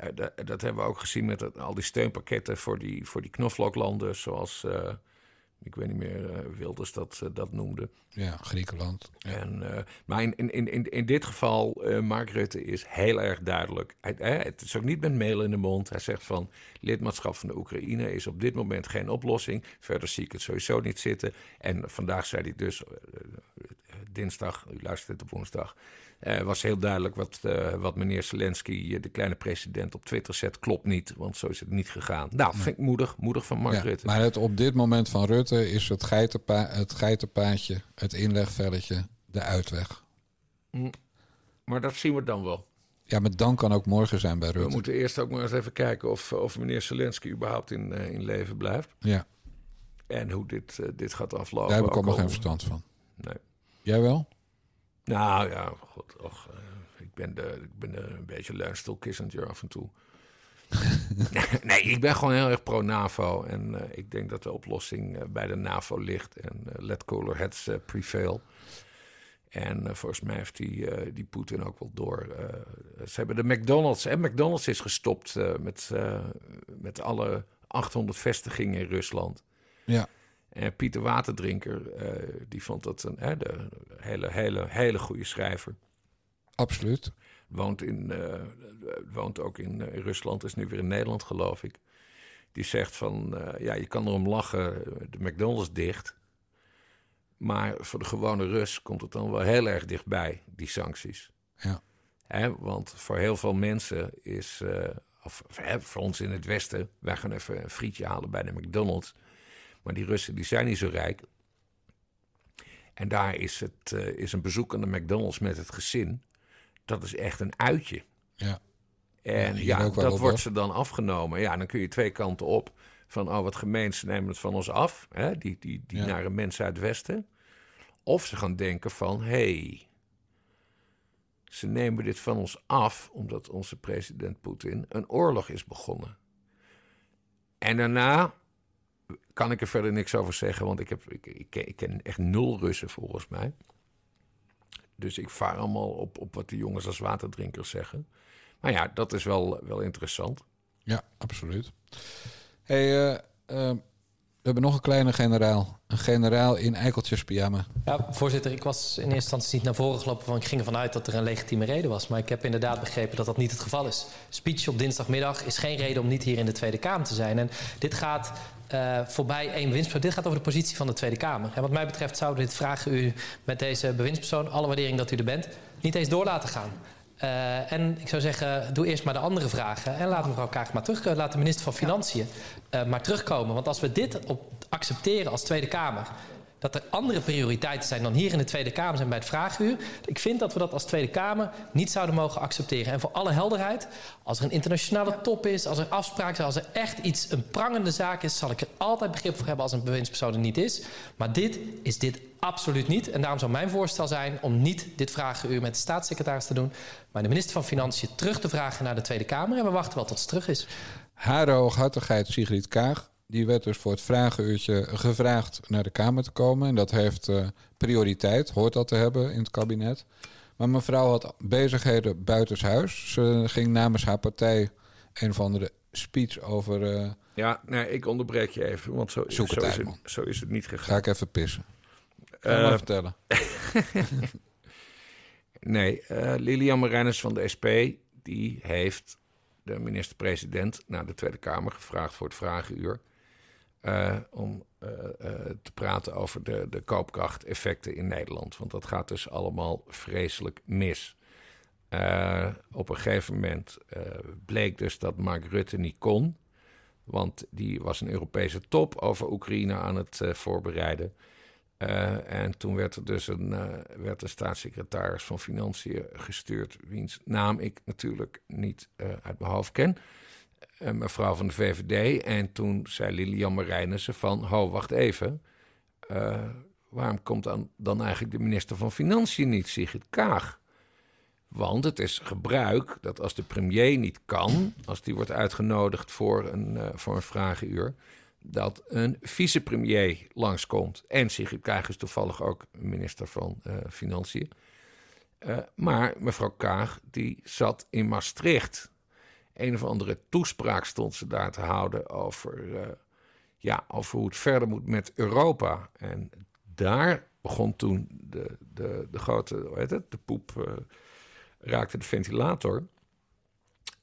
Uh, dat, dat, hebben we ook gezien met het, al die steunpakketten voor die, voor die knoflooklanden, zoals uh, ik weet niet meer uh, Wilders dat, dat noemde. Ja, Griekenland. Ja. En, maar in, in, in, in dit geval, Mark Rutte is heel erg duidelijk. Hij, het is ook niet met mail in de mond. Hij zegt van lidmaatschap van de Oekraïne is op dit moment geen oplossing. Verder zie ik het sowieso niet zitten. En vandaag zei hij dus, dinsdag, u luistert op woensdag, uh, was heel duidelijk wat, uh, wat meneer Zelensky, de kleine president, op Twitter zet. Klopt niet, want zo is het niet gegaan. Nou, vind ik moedig, moedig van Mark ja, Rutte. Maar het, op dit moment van Rutte is het, geitenpa het geitenpaadje, het inlegvelletje, de uitweg. Mm. Maar dat zien we dan wel. Ja, maar dan kan ook morgen zijn bij Rutte. We moeten eerst ook maar eens even kijken of, of meneer Zelensky überhaupt in, uh, in leven blijft. Ja. En hoe dit, dit gaat aflopen. Daar heb ik allemaal geen verstand van. Nee. Jij wel? Nou ja, god, och, uh, ik ben, de, ik ben de, een beetje leunstoel Kissinger af en toe. nee, ik ben gewoon heel erg pro-NAVO. En uh, ik denk dat de oplossing uh, bij de NAVO ligt. En let cooler heads prevail. En volgens mij heeft die, die Poetin ook wel door. ze hebben de McDonald's. En McDonald's is gestopt met, met alle 800 vestigingen in Rusland. Ja. En Pieter Waterdrinker, uh, die vond dat een de hele, hele, hele goede schrijver. Absoluut. Woont, in, uh, woont ook in Rusland, is nu weer in Nederland, geloof ik. Die zegt van, ja, je kan erom lachen, de McDonald's dicht. Maar voor de gewone Rus komt het dan wel heel erg dichtbij, die sancties. Ja. Hè, want voor heel veel mensen is, of hè, voor ons in het Westen, wij gaan even een frietje halen bij de McDonald's. Maar die Russen die zijn niet zo rijk. En daar is, het, uh, is een bezoek aan de McDonald's met het gezin. Dat is echt een uitje. Ja. En ja, ja dat wordt ze dan afgenomen. Ja, dan kun je twee kanten op. van oh wat gemeen, ze nemen het van ons af, hè, die, die, die Ja. nare mensen uit het Westen. Of ze gaan denken van, hé, hey, ze nemen dit van ons af omdat onze president Poetin een oorlog is begonnen. En daarna kan ik er verder niks over zeggen, want ik, heb, ik, ik, ken, ik echt nul Russen volgens mij. Dus ik vaar allemaal op, op wat de jongens als waterdrinkers zeggen. Maar ja, dat is wel, wel interessant. Ja, absoluut. Hey, eh, eh, we hebben nog een kleine generaal. Een generaal in eikeltjes pyjama. Ja, voorzitter, ik was in eerste instantie niet naar voren gelopen... want ik ging ervan uit dat er een legitieme reden was. Maar ik heb inderdaad begrepen dat dat niet het geval is. Speech op dinsdagmiddag is geen reden om niet hier in de Tweede Kamer te zijn. En dit gaat eh, voorbij één bewindspersoon. Dit gaat over de positie van de Tweede Kamer. En wat mij betreft zouden dit vragen u met deze bewindspersoon... alle waardering dat u er bent, niet eens door laten gaan. Eh, en ik zou zeggen, doe eerst maar de andere vragen. En laat mevrouw Kaag maar terugkomen. Laat de minister van Financiën eh, maar terugkomen. Want als we dit op accepteren als Tweede Kamer... dat er andere prioriteiten zijn dan hier in de Tweede Kamer zijn bij het vraaguur... ik vind dat we dat als Tweede Kamer niet zouden mogen accepteren. En voor alle helderheid, als er een internationale top is... als er afspraken zijn, als er echt iets, een prangende zaak is... zal ik er altijd begrip voor hebben als een bewindspersoon er niet is. Maar dit is dit absoluut niet. En daarom zou mijn voorstel zijn om niet dit vragenuur met de staatssecretaris te doen... maar de minister van Financiën terug te vragen naar de Tweede Kamer. En we wachten wel tot ze terug is. Hare hooghartigheid Sigrid Kaag. Die werd dus voor het vragenuurtje gevraagd naar de Kamer te komen. En dat heeft eh, prioriteit, hoort dat te hebben in het kabinet. Maar mevrouw had bezigheden buitenshuis. Ze ging namens haar partij een of andere speech over... eh, Ja, nee, ik onderbreek je even, want zo, zo, is, het, zo is het niet gegaan. ga ik even pissen. Ga Eh, maar vertellen. Nee, Lilian Marijnis van de SP, die heeft de minister-president naar de Tweede Kamer gevraagd voor het vragenuur. Eh, om eh, eh, te praten over de, de koopkrachteffecten in Nederland. Want dat gaat dus allemaal vreselijk mis. Op een gegeven moment bleek dus dat Mark Rutte niet kon. Want die was een Europese top over Oekraïne aan het voorbereiden. En toen werd er dus een, werd de staatssecretaris van Financiën gestuurd, wiens naam ik natuurlijk niet uit mijn hoofd ken. Een mevrouw van de VVD. En toen zei Lilian Marijnissen van, ho, wacht even. Eh, waarom komt dan, dan eigenlijk de minister van Financiën niet, Sigrid Kaag? Want het is gebruik dat als de premier niet kan, als die wordt uitgenodigd voor een, eh, voor een vragenuur, dat een vicepremier langskomt. En Sigrid Kaag is toevallig ook minister van eh, Financiën. Eh, maar mevrouw Kaag, die zat in Maastricht. Een of andere toespraak stond ze daar te houden over, eh, ja, over hoe het verder moet met Europa. En daar begon toen de, de, de grote, het, de poep eh, raakte de ventilator.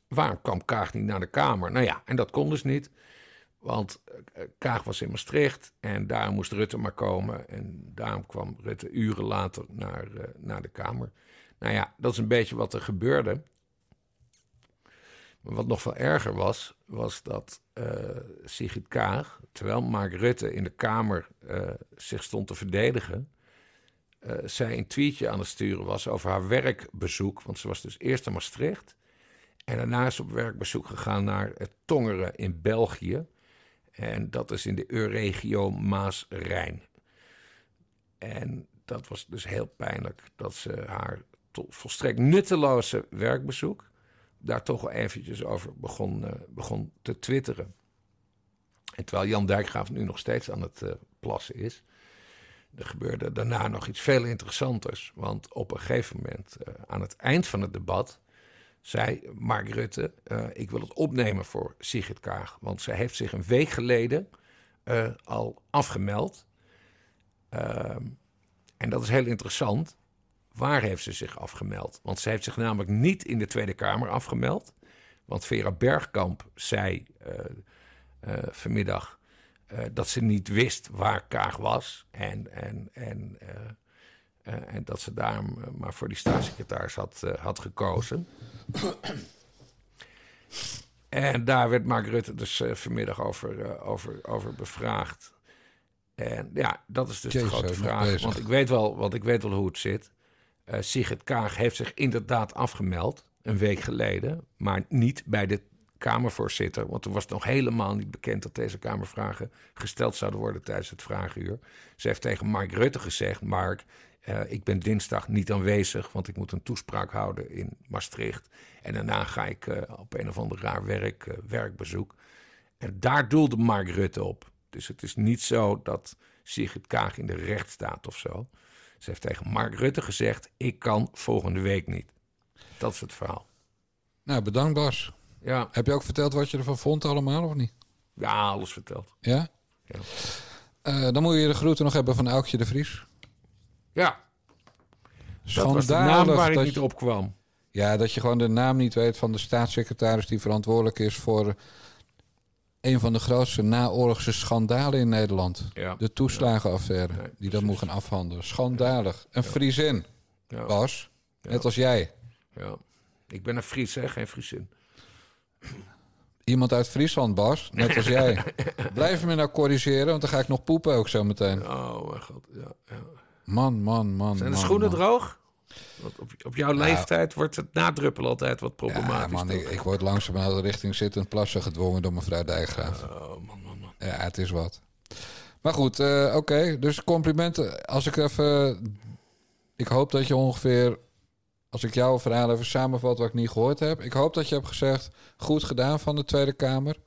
Waarom kwam Kaag niet naar de Kamer? Nou ja, en dat kon dus niet. Want eh, Kaag was in Maastricht en daar moest Rutte maar komen. En daarom kwam Rutte uren later naar, naar de Kamer. Nou ja, dat is een beetje wat er gebeurde. Maar wat nog veel erger was, was dat eh, Sigrid Kaag, terwijl Mark Rutte in de Kamer eh, zich stond te verdedigen, eh, zij een tweetje aan het sturen was over haar werkbezoek. Want ze was dus eerst in Maastricht. En daarna is op werkbezoek gegaan naar het Tongeren in België. En dat is in de Euregio Maas-Rijn. En dat was dus heel pijnlijk dat ze haar volstrekt nutteloze werkbezoek daar toch eventjes over begon, eh, begon te twitteren. En terwijl Jan Dijkgraaf nu nog steeds aan het eh, plassen is, er gebeurde daarna nog iets veel interessanters. Want op een gegeven moment, eh, aan het eind van het debat, zei Mark Rutte: Ik wil het opnemen voor Sigrid Kaag. Want zij heeft zich een week geleden al afgemeld. Ehm, en dat is heel interessant. Waar heeft ze zich afgemeld? Want ze heeft zich namelijk niet in de Tweede Kamer afgemeld. Want Vera Bergkamp zei eh, eh, vanmiddag eh, dat ze niet wist waar Kaag was. En, en, en, en dat ze daarom eh, maar voor die staatssecretaris had, had gekozen. En daar werd Mark Rutte dus vanmiddag over, over, over bevraagd. En ja, dat is dus Jezus, de grote vraag. Want ik weet wel, want ik weet wel hoe het zit. Eh Sigrid Kaag heeft zich inderdaad afgemeld een week geleden, maar niet bij de Kamervoorzitter, want toen was nog helemaal niet bekend dat deze Kamervragen gesteld zouden worden tijdens het vragenuur. Ze heeft tegen Mark Rutte gezegd: Mark, eh, ik ben dinsdag niet aanwezig, want ik moet een toespraak houden in Maastricht. En daarna ga ik eh, op een of ander raar werk, werkbezoek. En daar doelde Mark Rutte op. Dus het is niet zo dat Sigrid Kaag in de recht staat of zo. Ze heeft tegen Mark Rutte gezegd: Ik kan volgende week niet. Dat is het verhaal. Nou, bedankt Bas. Ja, Heb je ook verteld wat je ervan vond allemaal, of niet? ja alles verteld. Ja? Ja. Eh, dan moet je de groeten nog hebben van Aukje de Vries. Ja, dat was de naam Schandalig waar ik niet op kwam. Ja, dat je gewoon de naam niet weet van de staatssecretaris die verantwoordelijk is voor een van de grootste naoorlogse schandalen in Nederland. Ja. De toeslagenaffaire, Nee, die dat moet gaan afhandelen. Schandalig. Een Friesin, Ja. Bas. Ja. Net als jij. Ja. Ik ben een Fries, hè? geen Friesin. Iemand uit Friesland, Bas. Net als jij. Blijf me nou corrigeren, want dan ga ik nog poepen ook zo meteen. Oh, mijn god. Ja, ja. Man, man, man. Zijn de man, schoenen man. droog? Want op, op jouw leeftijd wordt het nadruppelen altijd wat problematisch. Ja, man, ik, toch? ik word langzamerhand richting zittend plassen gedwongen door mevrouw Dijkgraaf. Oh, man, man, man. Ja, het is wat. Maar goed, eh, oké. Dus complimenten. Als ik even... Ik hoop dat je ongeveer... Als ik jouw verhaal even samenvat wat ik niet gehoord heb. Ik hoop dat je hebt gezegd... Goed gedaan van de Tweede Kamer.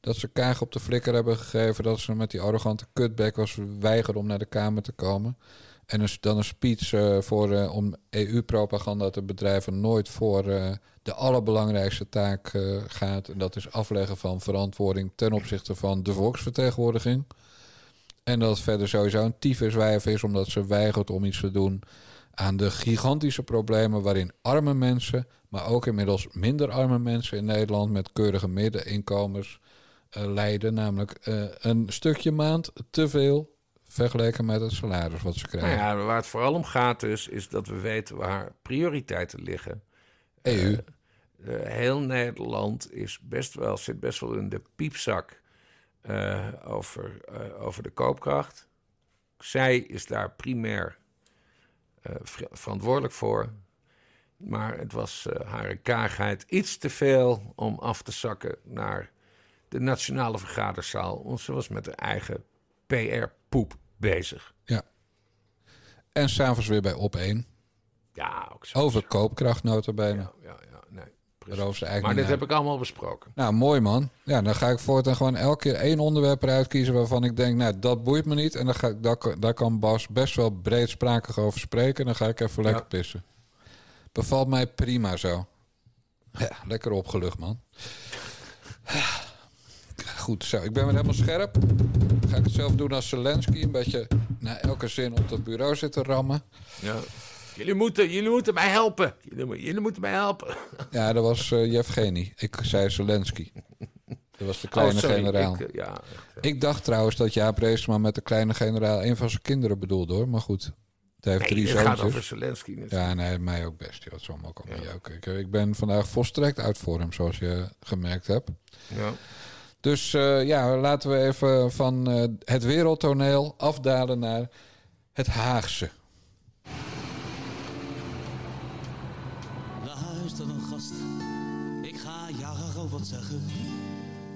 Dat ze Kaag op de flikker hebben gegeven. Dat ze met die arrogante kutbek was weigeren om naar de Kamer te komen. En dan een speech eh, voor, eh, om EU-propaganda te bedrijven nooit voor eh, de allerbelangrijkste taak gaat. En dat is afleggen van verantwoording ten opzichte van de volksvertegenwoordiging. En dat verder sowieso een tyfuswijf is, omdat ze weigert om iets te doen aan de gigantische problemen waarin arme mensen, maar ook inmiddels minder arme mensen in Nederland met keurige middeninkomens lijden. Namelijk een stukje maand te veel vergeleken met het salaris wat ze Nou krijgen. ja, waar het vooral om gaat dus, is dat we weten waar prioriteiten liggen. EU. Eh, heel Nederland is best wel, zit best wel in de piepzak eh, over, eh, over de koopkracht. Zij is daar primair eh, ver- verantwoordelijk voor. Maar het was eh, haar kaagheid iets te veel om af te zakken naar de nationale vergaderzaal. Want ze was met haar eigen PR-poep bezig. En s'avonds weer bij op 1. Ja, ook zo. Over koopkracht nota bene. Ja, ja, ja, nee. Maar dit heb ik allemaal besproken. Nou, mooi man. Ja, dan ga ik voortaan gewoon elke keer één onderwerp eruit kiezen waarvan ik denk, nou, dat boeit me niet. En dan ga ik, daar, daar kan Bas best wel breedsprakig over spreken. Dan ga ik even lekker pissen. Bevalt mij prima zo. Ja, lekker opgelucht, man. Goed, zo. Ik ben weer helemaal scherp. Dan ga ik het zelf doen als Zelensky. Een beetje na elke zin op dat bureau zitten rammen. Ja. Jullie, moeten, jullie moeten mij helpen. Jullie, mo- jullie moeten mij helpen. Ja, dat was eh Yevgeny. Ik zei Zelensky. Dat was de kleine Oh, sorry, generaal. ik, Ik, eh, ja, echt, eh. dacht trouwens dat Jaap Reesema met de kleine generaal een van zijn kinderen bedoelde hoor. Maar goed, het heeft Nee, drie het gaat over Zelensky. natuurlijk. Ja, nee, mij ook best. joh. Het zal me ook allemaal jou kijken. Ik ben vandaag volstrekt uit voor hem, zoals je gemerkt hebt. Ja. Dus eh, ja, laten we even van eh, het wereldtoneel afdalen naar het Haagse. Luister een gast, ik ga jou wat zeggen.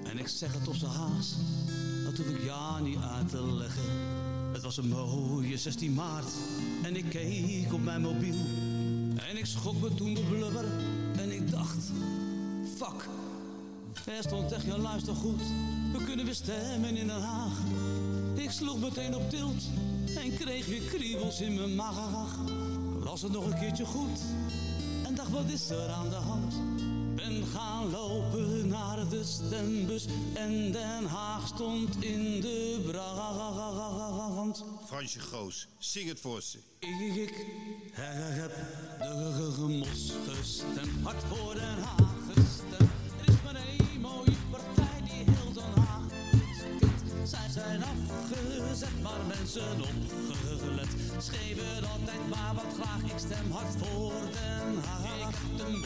En ik zeg het op z'n haast, dat hoef ik jou niet uit te leggen. Het was een mooie 16 maart en ik keek op mijn mobiel. En ik schrok me toen de blubber en ik dacht, fuck. Er stond echt, ja luister goed, we kunnen weer stemmen in Den Haag. Ik sloeg meteen op tilt en kreeg weer kriebels in mijn maag. Las het nog een keertje goed en dacht wat is er aan de hand? Ben gaan lopen naar de stembus en Den Haag stond in de brand. Fransje Goos, zing het voor ze. Ik heb de gemos gestemd, hard voor Den Haag gestemd. Zij zijn afgezet, maar mensen opgelet. Schreven altijd maar wat graag, ik stem hard voor Den Haag. Ik heb de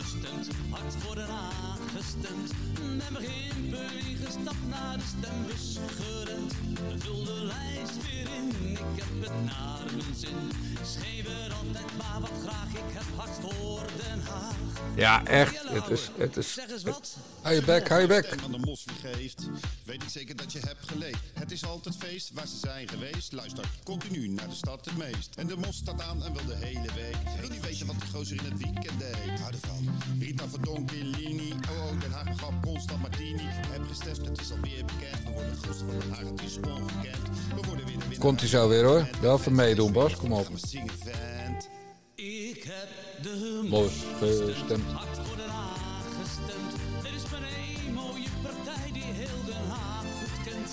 gestemd, hard voor Den Haag gestemd. Met mijn gimpen ingestapt naar de stembus gerend. Vul de lijst weer in, ik heb het naar mijn zin. Altijd maar wat graag, ik heb hart voor Den Haag. Ja, echt. Het is, het is, Zeg eens wat. Hou je bek, hou je bek. Aan de mos wie geeft, weet ik zeker dat je hebt geleefd. Het is altijd feest waar ze zijn geweest. Luister continu naar de stad het meest. En de mos staat aan en wel de hele week. Wil niet weten wat de gozer in het weekend deed. Hou ervan. Rita Verdonk in Lini. Oh, oh, Den Haag begaf Constant Martini. Heb gestemd, het is alweer bekend. We worden de grootste van Den Haag, het is ongekend. We worden weer de winnaar. Komt hij zo weer hoor. Wel even meedoen, Bas. Kom op. Ga maar zingen, vent. Ik heb de Mos gestemd. hart voor Den Haag gestemd. Er is maar één mooie partij die heel Den Haag goed kent.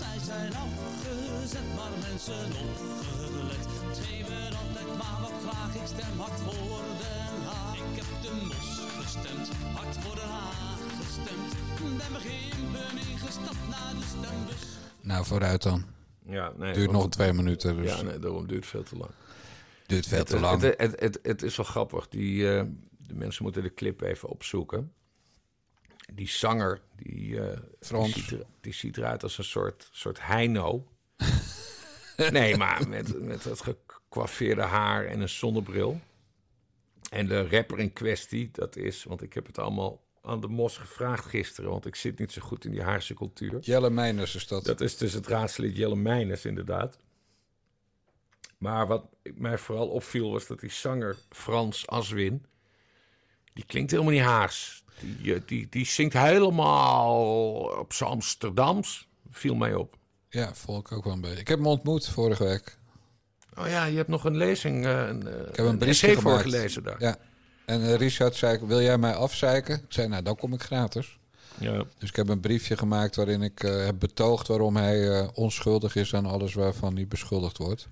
Zij zijn afgezet, maar mensen opgelet. Schreef er altijd maar wat graag, ik stem hard voor Den Haag. Ik heb de mos gestemd, hard voor Den Haag gestemd. Ben begin ingestapt naar de stembus. Nou, vooruit dan. ja, nee, Duurt nog twee minuten, dus Ja, nee, daarom duurt het veel te lang. Duurt veel te lang. Het, het, het, het is wel grappig. Die, eh, de mensen moeten de clip even opzoeken. Die zanger, die, eh, Frans. Die, ziet er, die ziet eruit als een soort, soort heino. nee, maar met, met dat gekwaffeerde haar en een zonnebril. En de rapper in kwestie, dat is... Want ik heb het allemaal aan de mos gevraagd gisteren... want ik zit niet zo goed in die Haarse cultuur. Jelle Meiners is dat. Dat is dus het raadslid Jelle Meijners, inderdaad. Maar wat mij vooral opviel was dat die zanger Frans Aswin... die klinkt helemaal niet Haars. Die, eh, die, die zingt helemaal op z'n Amsterdams. Viel mij op. Ja, volg ik ook wel een beetje. Ik heb hem ontmoet vorige week. Oh ja, je hebt nog een lezing, eh, een, eh, Ik heb een briefje essay gemaakt. voorgelezen daar. Ja. En Richard zei, wil jij mij afzeiken? Ik zei, nou, dan kom ik gratis. Ja. Dus ik heb een briefje gemaakt waarin ik heb betoogd waarom hij onschuldig is aan alles waarvan hij beschuldigd wordt.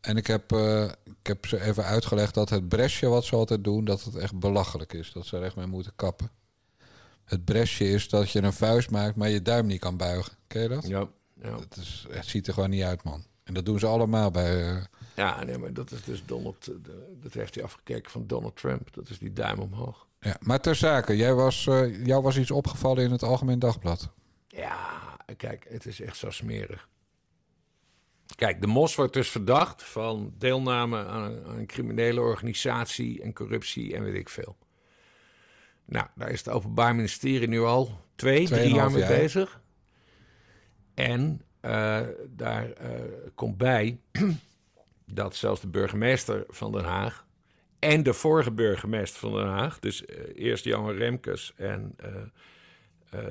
En ik heb, eh, ik heb ze even uitgelegd dat het bresje wat ze altijd doen, dat het echt belachelijk is. Dat ze er echt mee moeten kappen. Het bresje is dat je een vuist maakt, maar je duim niet kan buigen. Ken je dat? Ja, ja. Het, is, het ziet er gewoon niet uit, man. En dat doen ze allemaal bij... eh, ja, nee, maar dat is dus Donald... eh, de- dat heeft hij afgekeken van Donald Trump. Dat is die duim omhoog. ja. Maar ter zake, jij was, jou was iets opgevallen in het Algemeen Dagblad. Ja, kijk, het is echt zo smerig. Kijk, de Mos wordt dus verdacht van deelname aan, aan een criminele organisatie en corruptie en weet ik veel. Nou, daar is het Openbaar Ministerie nu al twee, drie jaar mee jaar. bezig. En eh, daar eh, komt bij dat zelfs de burgemeester van Den Haag en de vorige burgemeester van Den Haag, dus eh, eerst Johan Remkes en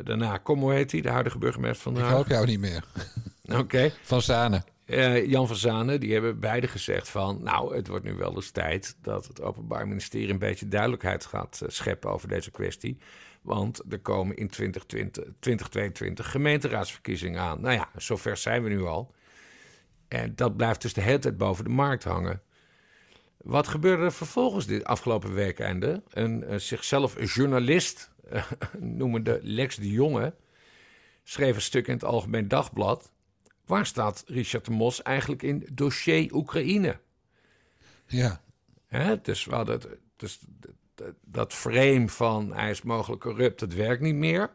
daarna, kom, hoe heet hij, de huidige burgemeester van Den Ik Haag? help jou niet meer. Oké. Van Zanen. Eh, Jan van Zanen, die hebben beide gezegd van... nou, het wordt nu wel eens tijd dat het Openbaar Ministerie... een beetje duidelijkheid gaat eh, scheppen over deze kwestie. Want er komen in 2020, 2022 gemeenteraadsverkiezingen aan. Nou ja, zover zijn we nu al. En dat blijft dus de hele tijd boven de markt hangen. Wat gebeurde er vervolgens dit afgelopen weekende? Een zichzelf journalist noemende Lex de Jonge... schreef een stuk in het Algemeen Dagblad... Waar staat Richard de Mos eigenlijk in dossier Oekraïne? Ja. Hè, dus we hadden het- dus dat frame van hij is mogelijk corrupt, dat werkt niet meer.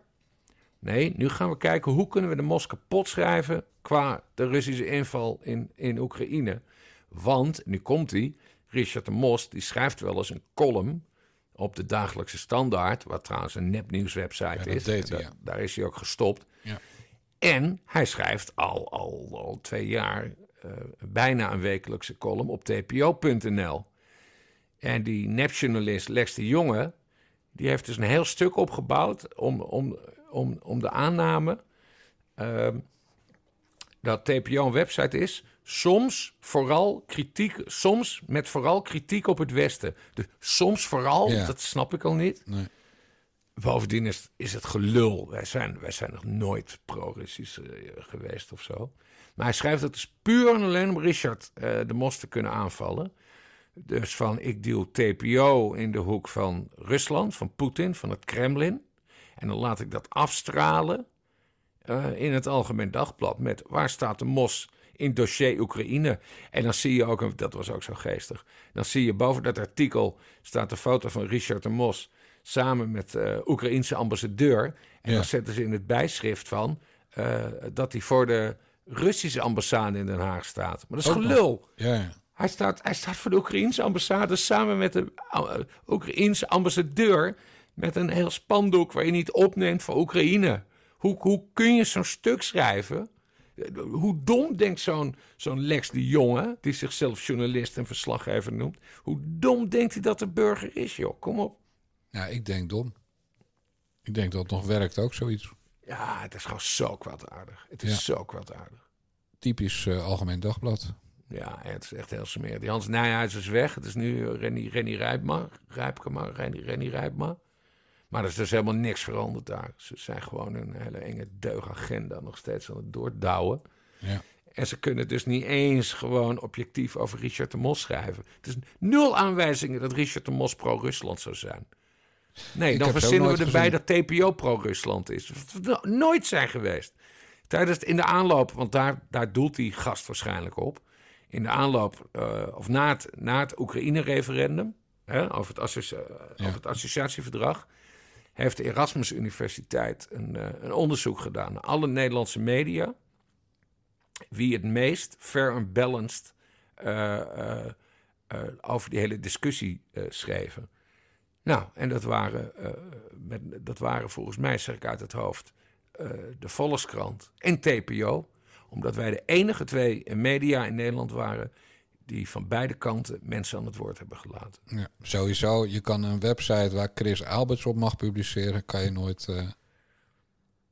Nee, nu gaan we kijken hoe kunnen we de Mos kapot schrijven qua de Russische inval in, in Oekraïne. Want, nu komt hij, Richard de Mos die schrijft wel eens een column op de dagelijkse standaard, wat trouwens een nepnieuwswebsite Ja, is. hij, ja. Daar is hij ook gestopt. Ja. En hij schrijft al, al, al twee jaar eh, bijna een wekelijkse column op tpo.nl. En die nepjournalist Lex de Jonge, die heeft dus een heel stuk opgebouwd om, om, om, om de aanname ehm, dat TPO een website is. Soms vooral kritiek, soms met vooral kritiek op het Westen. Dus soms vooral, Ja. dat snap ik al niet. Nee. Bovendien is, is het gelul. Wij zijn, wij zijn nog nooit pro-Russisch eh, geweest of zo. Maar hij schrijft het is puur en alleen om Richard eh, de Mos te kunnen aanvallen. Dus van ik duw TPO in de hoek van Rusland, van Poetin, van het Kremlin. En dan laat ik dat afstralen eh, in het Algemeen Dagblad met waar staat de Mos in dossier Oekraïne. En dan zie je ook, dat was ook zo geestig, dan zie je boven dat artikel staat de foto van Richard de Mos samen met de Oekraïense ambassadeur. En dan zetten ze in het bijschrift van eh, dat hij voor de Russische ambassade in Den Haag staat. Maar dat is Ook gelul. Ja, ja. Hij staat, hij staat voor de Oekraïense ambassade samen met de uh, Oekraïense ambassadeur. Met een heel spandoek waar je niet opneemt voor Oekraïne. Hoe, hoe kun je zo'n stuk schrijven? Hoe dom denkt zo'n zo'n Lex de Jonge, die zichzelf journalist en verslaggever noemt. Hoe dom denkt hij dat de burger is, joh? Kom op. Ja, ik denk dom. Ik denk dat het nog werkt ook, zoiets. Ja, het is gewoon zo kwaadaardig. Het is ja. zo kwaadaardig. Typisch uh, Algemeen Dagblad. Ja, het is echt heel smerig. Die Hans Nijhuis is weg. Het is nu Renny, Renny Rijpma. Rijpkema, Renny, Renny Rijpma. Maar er is dus helemaal niks veranderd daar. Ze zijn gewoon een hele enge deugagenda nog steeds aan het doordouwen. Ja. En ze kunnen dus niet eens gewoon objectief over Richard de Mos schrijven. Het is nul aanwijzingen dat Richard de Mos pro-Rusland zou zijn. Nee, Ik dan verzinnen we erbij gezien. dat TPO pro-Rusland is. Wat we nooit zijn geweest. Tijdens in de aanloop, want daar, daar doelt die gast waarschijnlijk op. In de aanloop, eh, of na het, na het Oekraïne-referendum, over, het over het associatieverdrag, heeft de Erasmus Universiteit een, eh, een onderzoek gedaan naar alle Nederlandse media. Wie het meest fair en balanced eh, eh, eh, over die hele discussie eh, schreven. Nou, en dat waren, eh, met, dat waren volgens mij, zeg ik uit het hoofd, eh, de Volkskrant en TPO. Omdat wij de enige twee media in Nederland waren die van beide kanten mensen aan het woord hebben gelaten. Ja, sowieso, je kan een website waar Chris Alberts op mag publiceren, kan je nooit eh,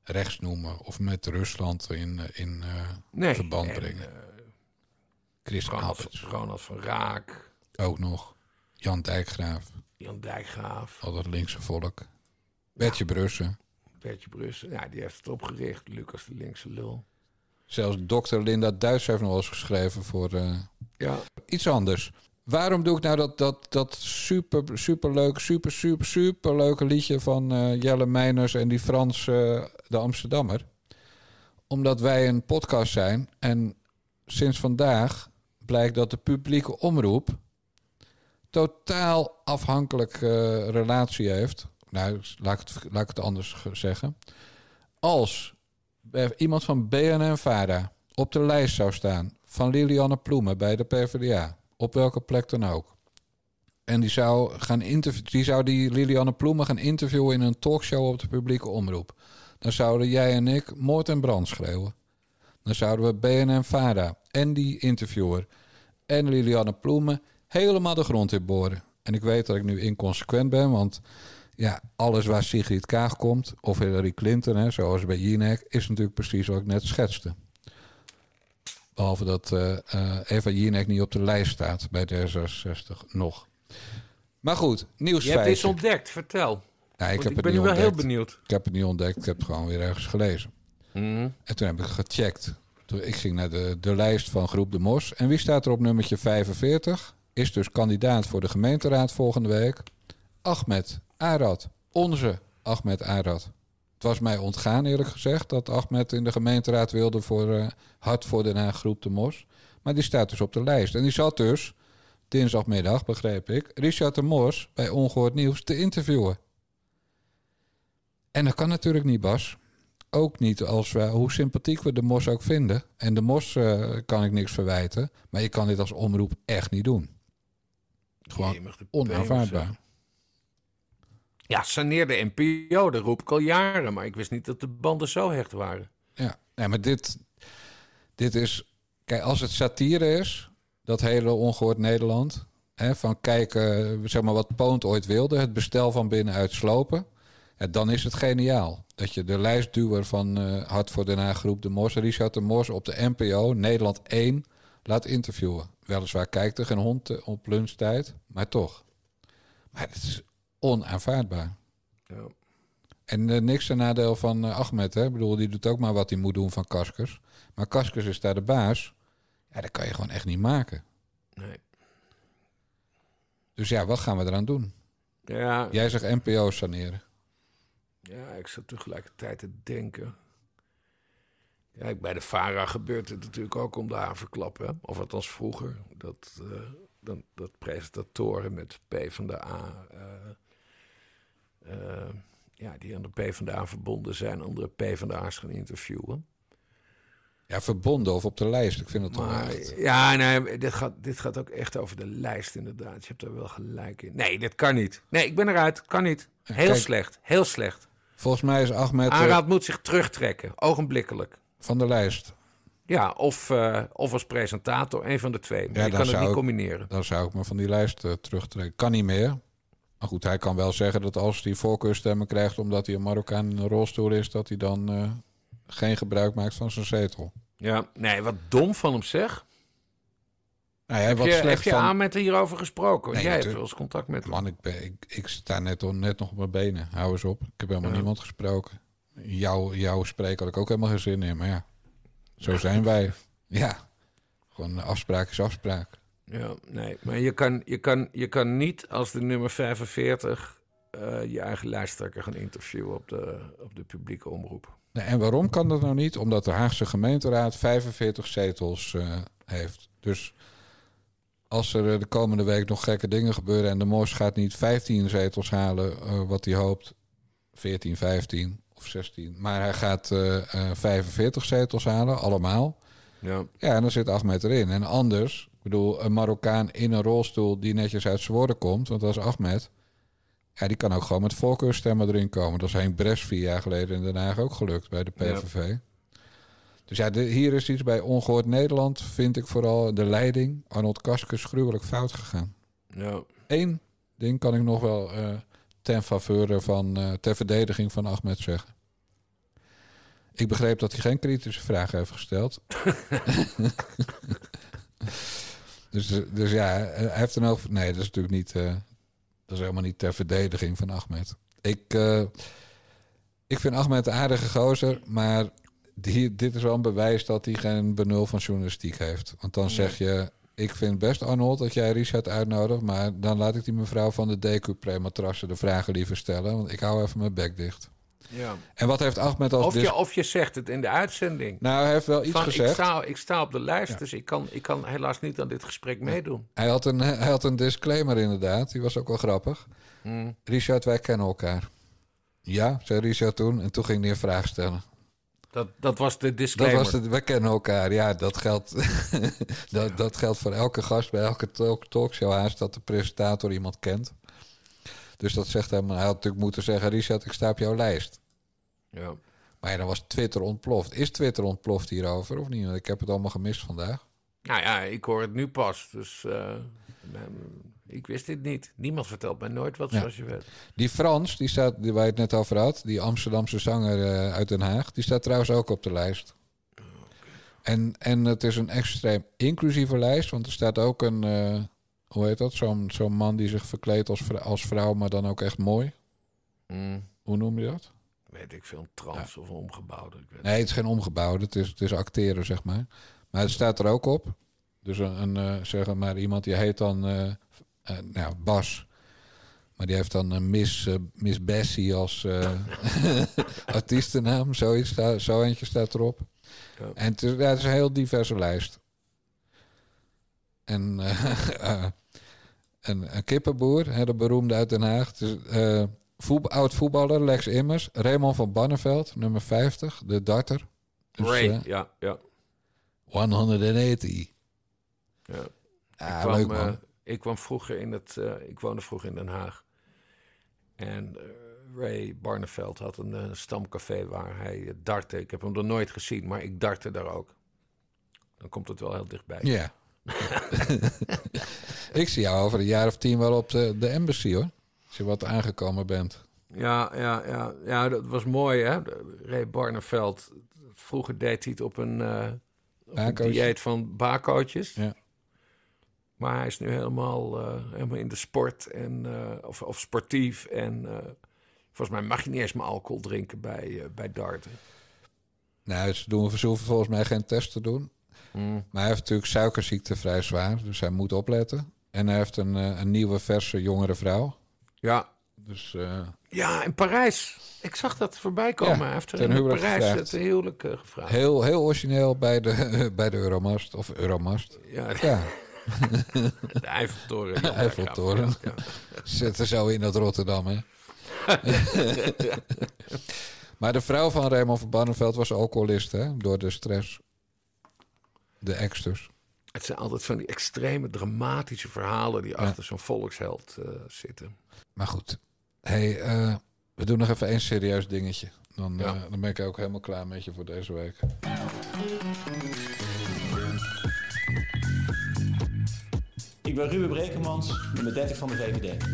rechts noemen of met Rusland in, in Nee, verband en, brengen. Chris Ronald, Alberts Ronald van Raak, ook nog. Jan Dijkgraaf, Jan Dijkgraaf, al dat linkse volk. Bertje Brussen. Bertje Brussen. Ja, die heeft het opgericht. Lucas de linkse lul. Zelfs dokter Linda Duits heeft nog wel eens geschreven voor eh, Ja, iets anders. Waarom doe ik nou dat, dat, dat super, super leuk, super, super, super leuke liedje van eh, Jelle Meiners en die Frans, de Amsterdammer? Omdat wij een podcast zijn en sinds vandaag blijkt dat de publieke omroep totaal afhankelijk eh, relatie heeft. Nou, laat ik het, laat ik het anders ge- zeggen. Als iemand van BNN-Vara op de lijst zou staan van Lilianne Ploemen bij de PvdA, op welke plek dan ook. En die zou, gaan die, zou die Lilianne Ploemen gaan interviewen in een talkshow op de publieke omroep. Dan zouden jij en ik moord en brand schreeuwen. Dan zouden we BNN-Vara en die interviewer en Lilianne Ploemen helemaal de grond in boren. En ik weet dat ik nu inconsequent ben, want ja, alles waar Sigrid Kaag komt, of Hillary Clinton, hè, zoals bij Jinek, is natuurlijk precies wat ik net schetste. Behalve dat eh, eh, Eva Jinek niet op de lijst staat bij D66 nog. Maar goed, je hebt iets ontdekt. Vertel. Ja, ik heb ik ben nu wel heel benieuwd. Ik heb het niet ontdekt, ik heb het gewoon weer ergens gelezen. Mhm. En toen heb ik gecheckt. Toen, ik ging naar de, de lijst van Groep de Mos. En wie staat er op nummertje 45? Is dus kandidaat voor de gemeenteraad volgende week. Ahmed Arad. Onze Ahmed Arad. Het was mij ontgaan eerlijk gezegd dat Ahmed in de gemeenteraad wilde voor eh, Hart voor Haag Groep de Mos. Maar die staat dus op de lijst. En die zat dus dinsdagmiddag, begreep ik, Richard de Mos bij Ongehoord Nieuws te interviewen. En dat kan natuurlijk niet, Bas ook niet als we, hoe sympathiek we de mos ook vinden. En de mos eh, kan ik niks verwijten. Maar je kan dit als omroep echt niet doen. Gewoon Jemig, onaanvaardbaar. Ja, saneer de NPO, dat roep ik al jaren. Maar ik wist niet dat de banden zo hecht waren. Ja, nee, maar dit, dit is... Kijk, als het satire is, dat hele ongehoord Nederland... Hè, van kijken, zeg maar wat Poont ooit wilde... het bestel van binnenuit slopen... Ja, dan is het geniaal. Dat je de lijstduwer van eh Hart voor Den Haag groep De Mos... Richard de Mos op de NPO, Nederland 1, laat interviewen. Weliswaar kijkt er geen hond eh, op lunchtijd, maar toch. Maar het is onaanvaardbaar. Ja. En eh, niks ten nadeel van eh, Ahmed. Hè? Ik bedoel, die doet ook maar wat hij moet doen van Kaskers. Maar Kaskers is daar de baas. Ja, dat kan je gewoon echt niet maken. Nee. Dus ja, wat gaan we eraan doen? Ja, Jij zegt NPO saneren. ja, ik zat tegelijkertijd te denken. Ja, bij de VARA gebeurt het natuurlijk ook om de haverklap. Hè? Of althans vroeger. Dat, eh, dan, dat presentatoren met PvdA... eh eh, ja, die aan de PvdA verbonden zijn... andere PvdA's gaan interviewen. Ja, verbonden of op de lijst. Ik vind het Maar, echt. ja, nee, dit gaat, dit gaat ook echt over de lijst inderdaad. Je hebt er wel gelijk in. Nee, dit kan niet. Nee, ik ben eruit. Kan niet. Heel Kijk- slecht. Heel slecht. Volgens mij is Ahmed Aanraad moet zich terugtrekken. Ogenblikkelijk. Van de lijst. Ja, of, eh, of als presentator. Een van de twee. Maar Ja, je dan kan het zou niet ik- combineren. Dan zou ik me van die lijst eh, terugtrekken. Kan niet meer. Maar goed, hij kan wel zeggen dat als hij voorkeurstemmen krijgt... omdat hij een Marokkaan in een rolstoel is... dat hij dan eh, geen gebruik maakt van zijn zetel. Ja, nee, wat dom van hem zeg. Nou, Heb wat je, slecht heb je van... Ahmed hierover gesproken? Nee, Jij hebt wel eens contact met hem. Man, ik, ben, ik, ik sta net, on- net nog op mijn benen. Hou eens op. Ik heb helemaal Ja. niemand gesproken. Jouw jou spreken had ik ook helemaal geen zin in. Maar ja, zo zijn wij. Ja, gewoon afspraak is afspraak. Ja, nee. Maar je kan, je kan, je kan niet als de nummer 45 eh, je eigen lijsttrekker gaan interviewen op de, op de publieke omroep. Nee, en waarom kan dat nou niet? Omdat de Haagse gemeenteraad 45 zetels eh, heeft. Dus als er eh, de komende week nog gekke dingen gebeuren... en de Mos gaat niet 15 zetels halen, wat hij hoopt... 14, 15 of 16. Maar hij gaat eh, eh, 45 zetels halen, allemaal. Ja. Ja, en dan zit Ahmed erin. En anders, ik bedoel, een Marokkaan in een rolstoel... die netjes uit Zwoorden komt, want dat is Ahmed... Ja, die kan ook gewoon met voorkeurstemmen erin komen. Dat is Henk Bres vier jaar geleden in Den Haag ook gelukt bij de Ja. PVV. Dus ja, de- hier is iets bij Ongehoord Nederland, vind ik vooral de leiding. Arnold Kaskus gruwelijk fout gegaan. Ja. Eén ding kan ik nog wel eh, ten faveur van, eh, ter verdediging van Ahmed zeggen. Ik begreep dat hij geen kritische vragen heeft gesteld. dus, dus ja, hij heeft een over. Nee, dat is natuurlijk niet. eh, dat is helemaal niet ter verdediging van Ahmed. Ik, eh, ik vind Ahmed een aardige gozer, maar die, dit is wel een bewijs dat hij geen benul van journalistiek heeft. Want dan zeg je, ik vind best Arnold dat jij Richard uitnodigt, maar dan laat ik die mevrouw van de DQ-matrassen de vragen liever stellen, want ik hou even mijn bek dicht. Ja. En wat heeft Ahmed als Of, je, of je zegt het in de uitzending. Nou, hij heeft wel iets Van, ik, gezegd. sta, ik sta op de lijst, dus ik kan, ik kan helaas niet aan dit gesprek meedoen. Hij had, een, hij had een disclaimer inderdaad, die was ook wel grappig. Hmm. Richard, wij kennen elkaar. Ja, zei Richard toen, en toen ging hij een vraag stellen. Dat, dat was de Dat disclaimer. was het, wij kennen elkaar. Ja, dat geldt, dat, dat geldt voor elke gast bij elke talk, talkshow haast dat de presentator iemand kent. Dus dat zegt hij, maar hij had natuurlijk moeten zeggen, Richard, ik sta op jouw lijst. Ja. Maar ja, dan was Twitter ontploft. Is Twitter ontploft hierover of niet? Want ik heb het allemaal gemist vandaag. Nou ja, ik hoor het nu pas. Dus eh, ik wist dit niet. Niemand vertelt mij nooit wat, Ja. zoals je weet. Die Frans, die staat, die waar je het net over had, die Amsterdamse zanger eh, uit Den Haag, die staat trouwens ook op de lijst. En, en het is een extreem inclusieve lijst, want er staat ook een, eh, hoe heet dat, zo'n zo'n man die zich verkleedt als, vrou- als vrouw, maar dan ook echt mooi. Mm, Hoe noem je dat? weet ik veel, trans of omgebouwde. Ik weet Nee, het is geen omgebouwde, het is, het is acteren, zeg maar. Maar het staat er ook op. Dus een, een eh, zeg maar, iemand die heet dan eh, eh, nou, Bas. Maar die heeft dan een Miss, Miss Bessie als artiestennaam. Zoiets, zo eentje staat erop. Ja. En het is, ja, het is een heel diverse lijst. En een, een kippenboer, hè, de beroemde uit Den Haag. Oud voetballer Lex Immers. Raymond van Barneveld, nummer 50, de darter. Dus, Ray, eh, ja, ja. 180. Ja. Ik, kwam, leuk man. eh, ik kwam vroeger in het... eh, ik woonde vroeger in Den Haag. En eh, Ray Barneveld had een stamcafé waar hij dartte. Ik heb hem er nooit gezien, maar ik dartte daar ook. Dan komt het wel heel dichtbij. Ja. ik zie jou over een jaar of tien wel op de, de embassy hoor. Als je wat aangekomen bent. Ja, ja, ja, ja, dat was mooi, hè? Ray Barneveld. Vroeger deed hij het op een, eh, op een dieet van bakootjes. Ja. Maar hij is nu helemaal, eh, helemaal in de sport en, eh, of, of sportief. En eh, volgens mij mag je niet eens maar alcohol drinken bij, bij darten. Nou, ze, doen, hoeven volgens mij geen test te doen. Mm. Maar hij heeft natuurlijk suikerziekte vrij zwaar. Dus hij moet opletten. En hij heeft een, een nieuwe, verse, jongere vrouw. Ja. Dus ja, in Parijs. Ik zag dat voorbij komen. Ja, hij heeft er in Parijs het huwelijk gevraagd. heel, heel origineel bij de, bij de Euromast. Of Euromast. Ja, Ja, de Eiffeltoren. de Eiffeltoren. Ja, Zit er zo in dat Rotterdam, hè? maar de vrouw van Raymond van Barneveld was alcoholist, hè? Door de stress. De ex dus. Het zijn altijd van die extreme dramatische verhalen die achter zo'n volksheld eh, zitten. Maar goed. Hey, eh, we doen nog even één serieus dingetje. Dan, eh, dan ben ik ook helemaal klaar met je voor deze week. Ik ben Ruben Brekemans, nummer 30 van de VVD.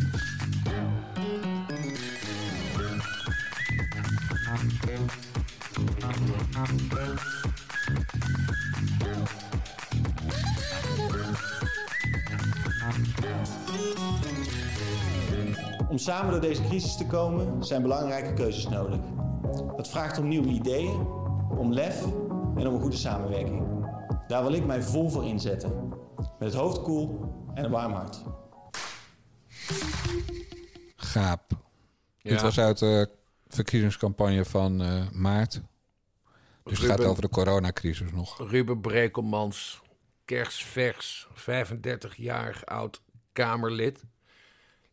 Om samen door deze crisis te komen zijn belangrijke keuzes nodig. Dat vraagt om nieuwe ideeën, om lef en om een goede samenwerking. Daar wil ik mij vol voor inzetten. Met het hoofd koel en een warm hart. Gaap. Ja. Dit was uit de verkiezingscampagne van eh, maart. Dus het gaat over de coronacrisis nog. Ruben Brekelmans, kersvers, 35-jarig oud Kamerlid.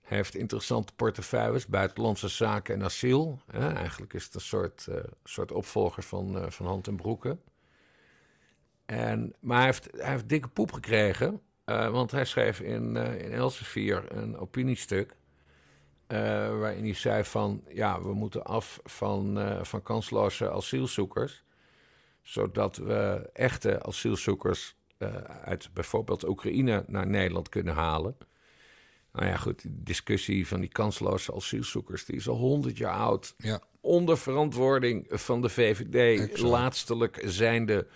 Hij heeft interessante portefeuilles, buitenlandse zaken en asiel. Hè, eigenlijk is het een soort, eh, soort opvolger van, eh, van Hand en Broeken. En, maar hij heeft, hij heeft dikke poep gekregen, eh, want hij schreef in, eh in Elsevier een opiniestuk... eh, waarin hij zei van, ja, we moeten af van, van kansloze asielzoekers zodat we echte asielzoekers uit bijvoorbeeld Oekraïne naar Nederland kunnen halen. Nou ja, goed, die discussie van die kansloze asielzoekers, die is al honderd jaar oud. Ja. Onder verantwoording van de VVD, Exact. laatstelijk zijnde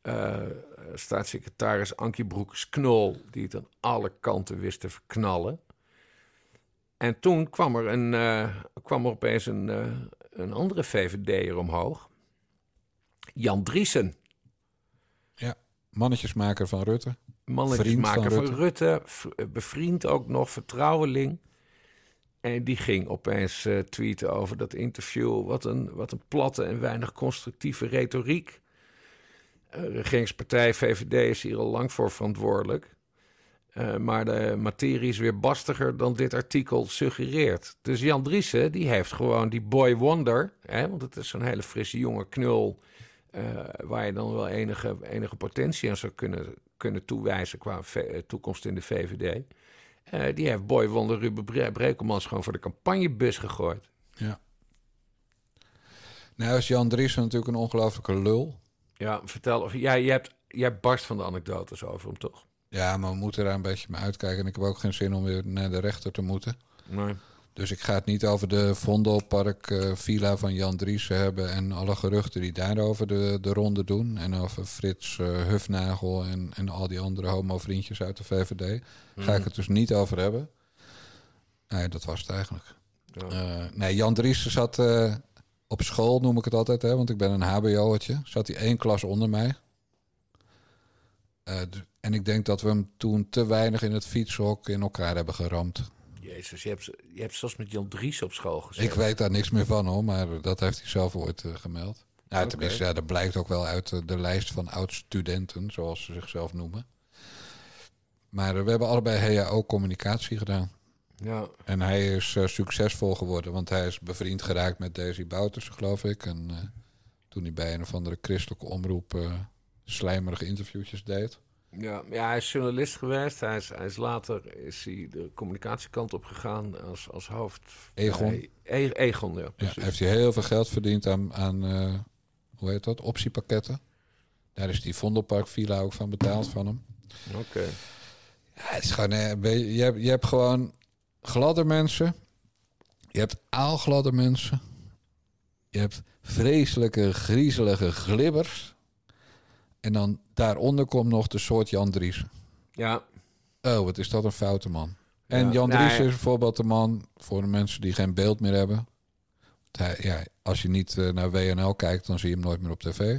eh, staatssecretaris Ankie Broekers-Knol, die het aan alle kanten wist te verknallen. En toen kwam er, een, eh, kwam er opeens een, eh, een andere VVD'er omhoog. Jan Driesen, Ja, mannetjesmaker van Rutte. mannetjesmaker van, van Rutte, bevriend ook nog, vertrouweling. En die ging opeens tweeten over dat interview. Wat een, wat een platte en weinig constructieve retoriek. Eh, regeringspartij VVD is hier al lang voor verantwoordelijk. Eh, maar de materie is weer bastiger dan dit artikel suggereert. Dus Jan Driessen, die heeft gewoon die boy wonder... Hè, want het is zo'n hele frisse jonge knul... eh, waar je dan wel enige, enige potentie aan zou kunnen, kunnen toewijzen... qua toekomst in de VVD. Die heeft boy wonder Ruben Bre- gewoon voor de campagnebus gegooid. Ja. Nou is Jan Driessen natuurlijk een ongelofelijke lul. Ja, vertel. Of, ja, jij, hebt, jij barst van de anekdotes over hem, toch? Ja, maar we moeten daar een beetje mee uitkijken. En ik heb ook geen zin om weer naar de rechter te moeten. Nee. Dus ik ga het niet over de Vondelpark eh, villa van Jan Driessen hebben... en alle geruchten die daarover de, de ronde doen. En over Frits eh, Hufnagel en, en al die andere homo-vriendjes uit de VVD. Ga ik het dus niet over hebben. Nee, dat was het eigenlijk. Ja. Eh, nee, Jan Driessen zat op school, noem ik het altijd, hè, want ik ben een hbo'tje. Zat hij één klas onder mij. Eh, en ik denk dat we hem toen te weinig in het fietshok in elkaar hebben geramd. Jezus, je hebt, je hebt zelfs met Jan Dries op school gezeten. Ik weet daar niks meer van hoor, maar dat heeft hij zelf ooit eh, gemeld. Oké. tenminste, ja, dat blijkt ook wel uit eh, de lijst van oud-studenten, zoals ze zichzelf noemen. Maar we hebben allebei HAO-communicatie gedaan. Ja, En hij is eh, succesvol geworden, want hij is bevriend geraakt met Daisy Bouters, geloof ik. En eh, toen hij bij een of andere christelijke omroep eh, slijmerige interviewtjes deed. ja, ja, hij is journalist geweest. Hij is, hij is later is hij de communicatiekant op gegaan als, als hoofd. Egon. E- Egon, ja. Ja, precies. heeft hij heel veel geld verdiend aan, aan hoe heet dat, optiepakketten. Daar is die Vondelpark Villa ook van betaald van hem. Oké. Ja, het is gewoon, je, je hebt gewoon gladde mensen. Je hebt aalgladde mensen. Je hebt vreselijke, griezelige glibbers. En dan daaronder komt nog de soort Jan Driessen. Ja, Oh, wat is dat een foute man. En Ja, Jan nee. Driessen is bijvoorbeeld de man voor de mensen die geen beeld meer hebben. Hij- ja, als je niet eh, naar WNL kijkt, dan zie je hem nooit meer op tv.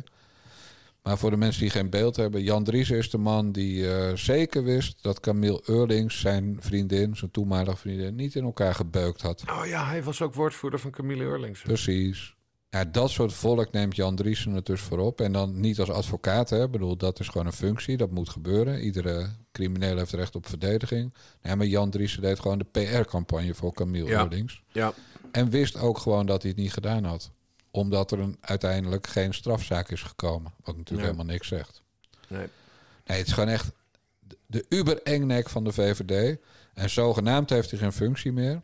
Maar voor de mensen die geen beeld hebben, Jan Driessen is de man die eh, zeker wist dat Camille Eurlings zijn vriendin, zijn toenmalige vriendin, niet in elkaar gebeukt had. oh ja, hij was ook woordvoerder van Camille Eurlings. Precies. Ja, dat soort volk neemt Jan Driessen het dus voorop. En dan niet als advocaat, hè. Ik bedoel, dat is gewoon een functie. Dat moet gebeuren. Iedere crimineel heeft recht op verdediging. Nee, maar Jan Driessen deed gewoon de PR-campagne voor Camille Ja. Eurlings. Ja, En wist ook gewoon dat hij het niet gedaan had. Omdat er een, uiteindelijk geen strafzaak is gekomen. Wat natuurlijk Nee. helemaal niks zegt. nee. Nee, het is gewoon echt de- uber-engnek van de VVD. En zogenaamd heeft hij geen functie meer.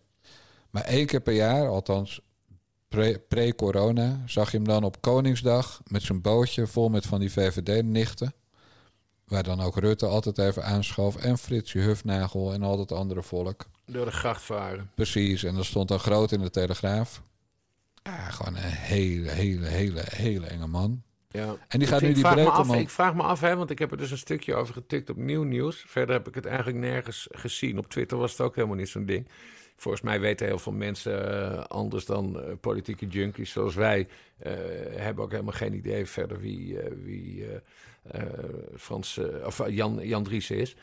Maar één keer per jaar, althans pre- pre-corona, zag je hem dan op Koningsdag met zijn bootje vol met van die VVD-nichten. Waar dan ook Rutte altijd even aanschoof. En Fritsje Hufnagel en al dat andere volk. Door de gracht varen. Precies, en dat stond dan groot in de Telegraaf. Ja, gewoon een hele, hele, hele, hele enge man. Ja. En die Ik- gaat nu die vraag me af. Ik vraag me af, hè, want ik heb er dus een stukje over getikt op Nieuw Nieuws. Verder heb ik het eigenlijk nergens gezien. Op Twitter was het ook helemaal niet zo'n ding. Volgens mij weten heel veel mensen eh, anders dan eh, politieke junkies zoals wij... eh, hebben ook helemaal geen idee verder wie, wie Frans, of Jan, Jan Dries is.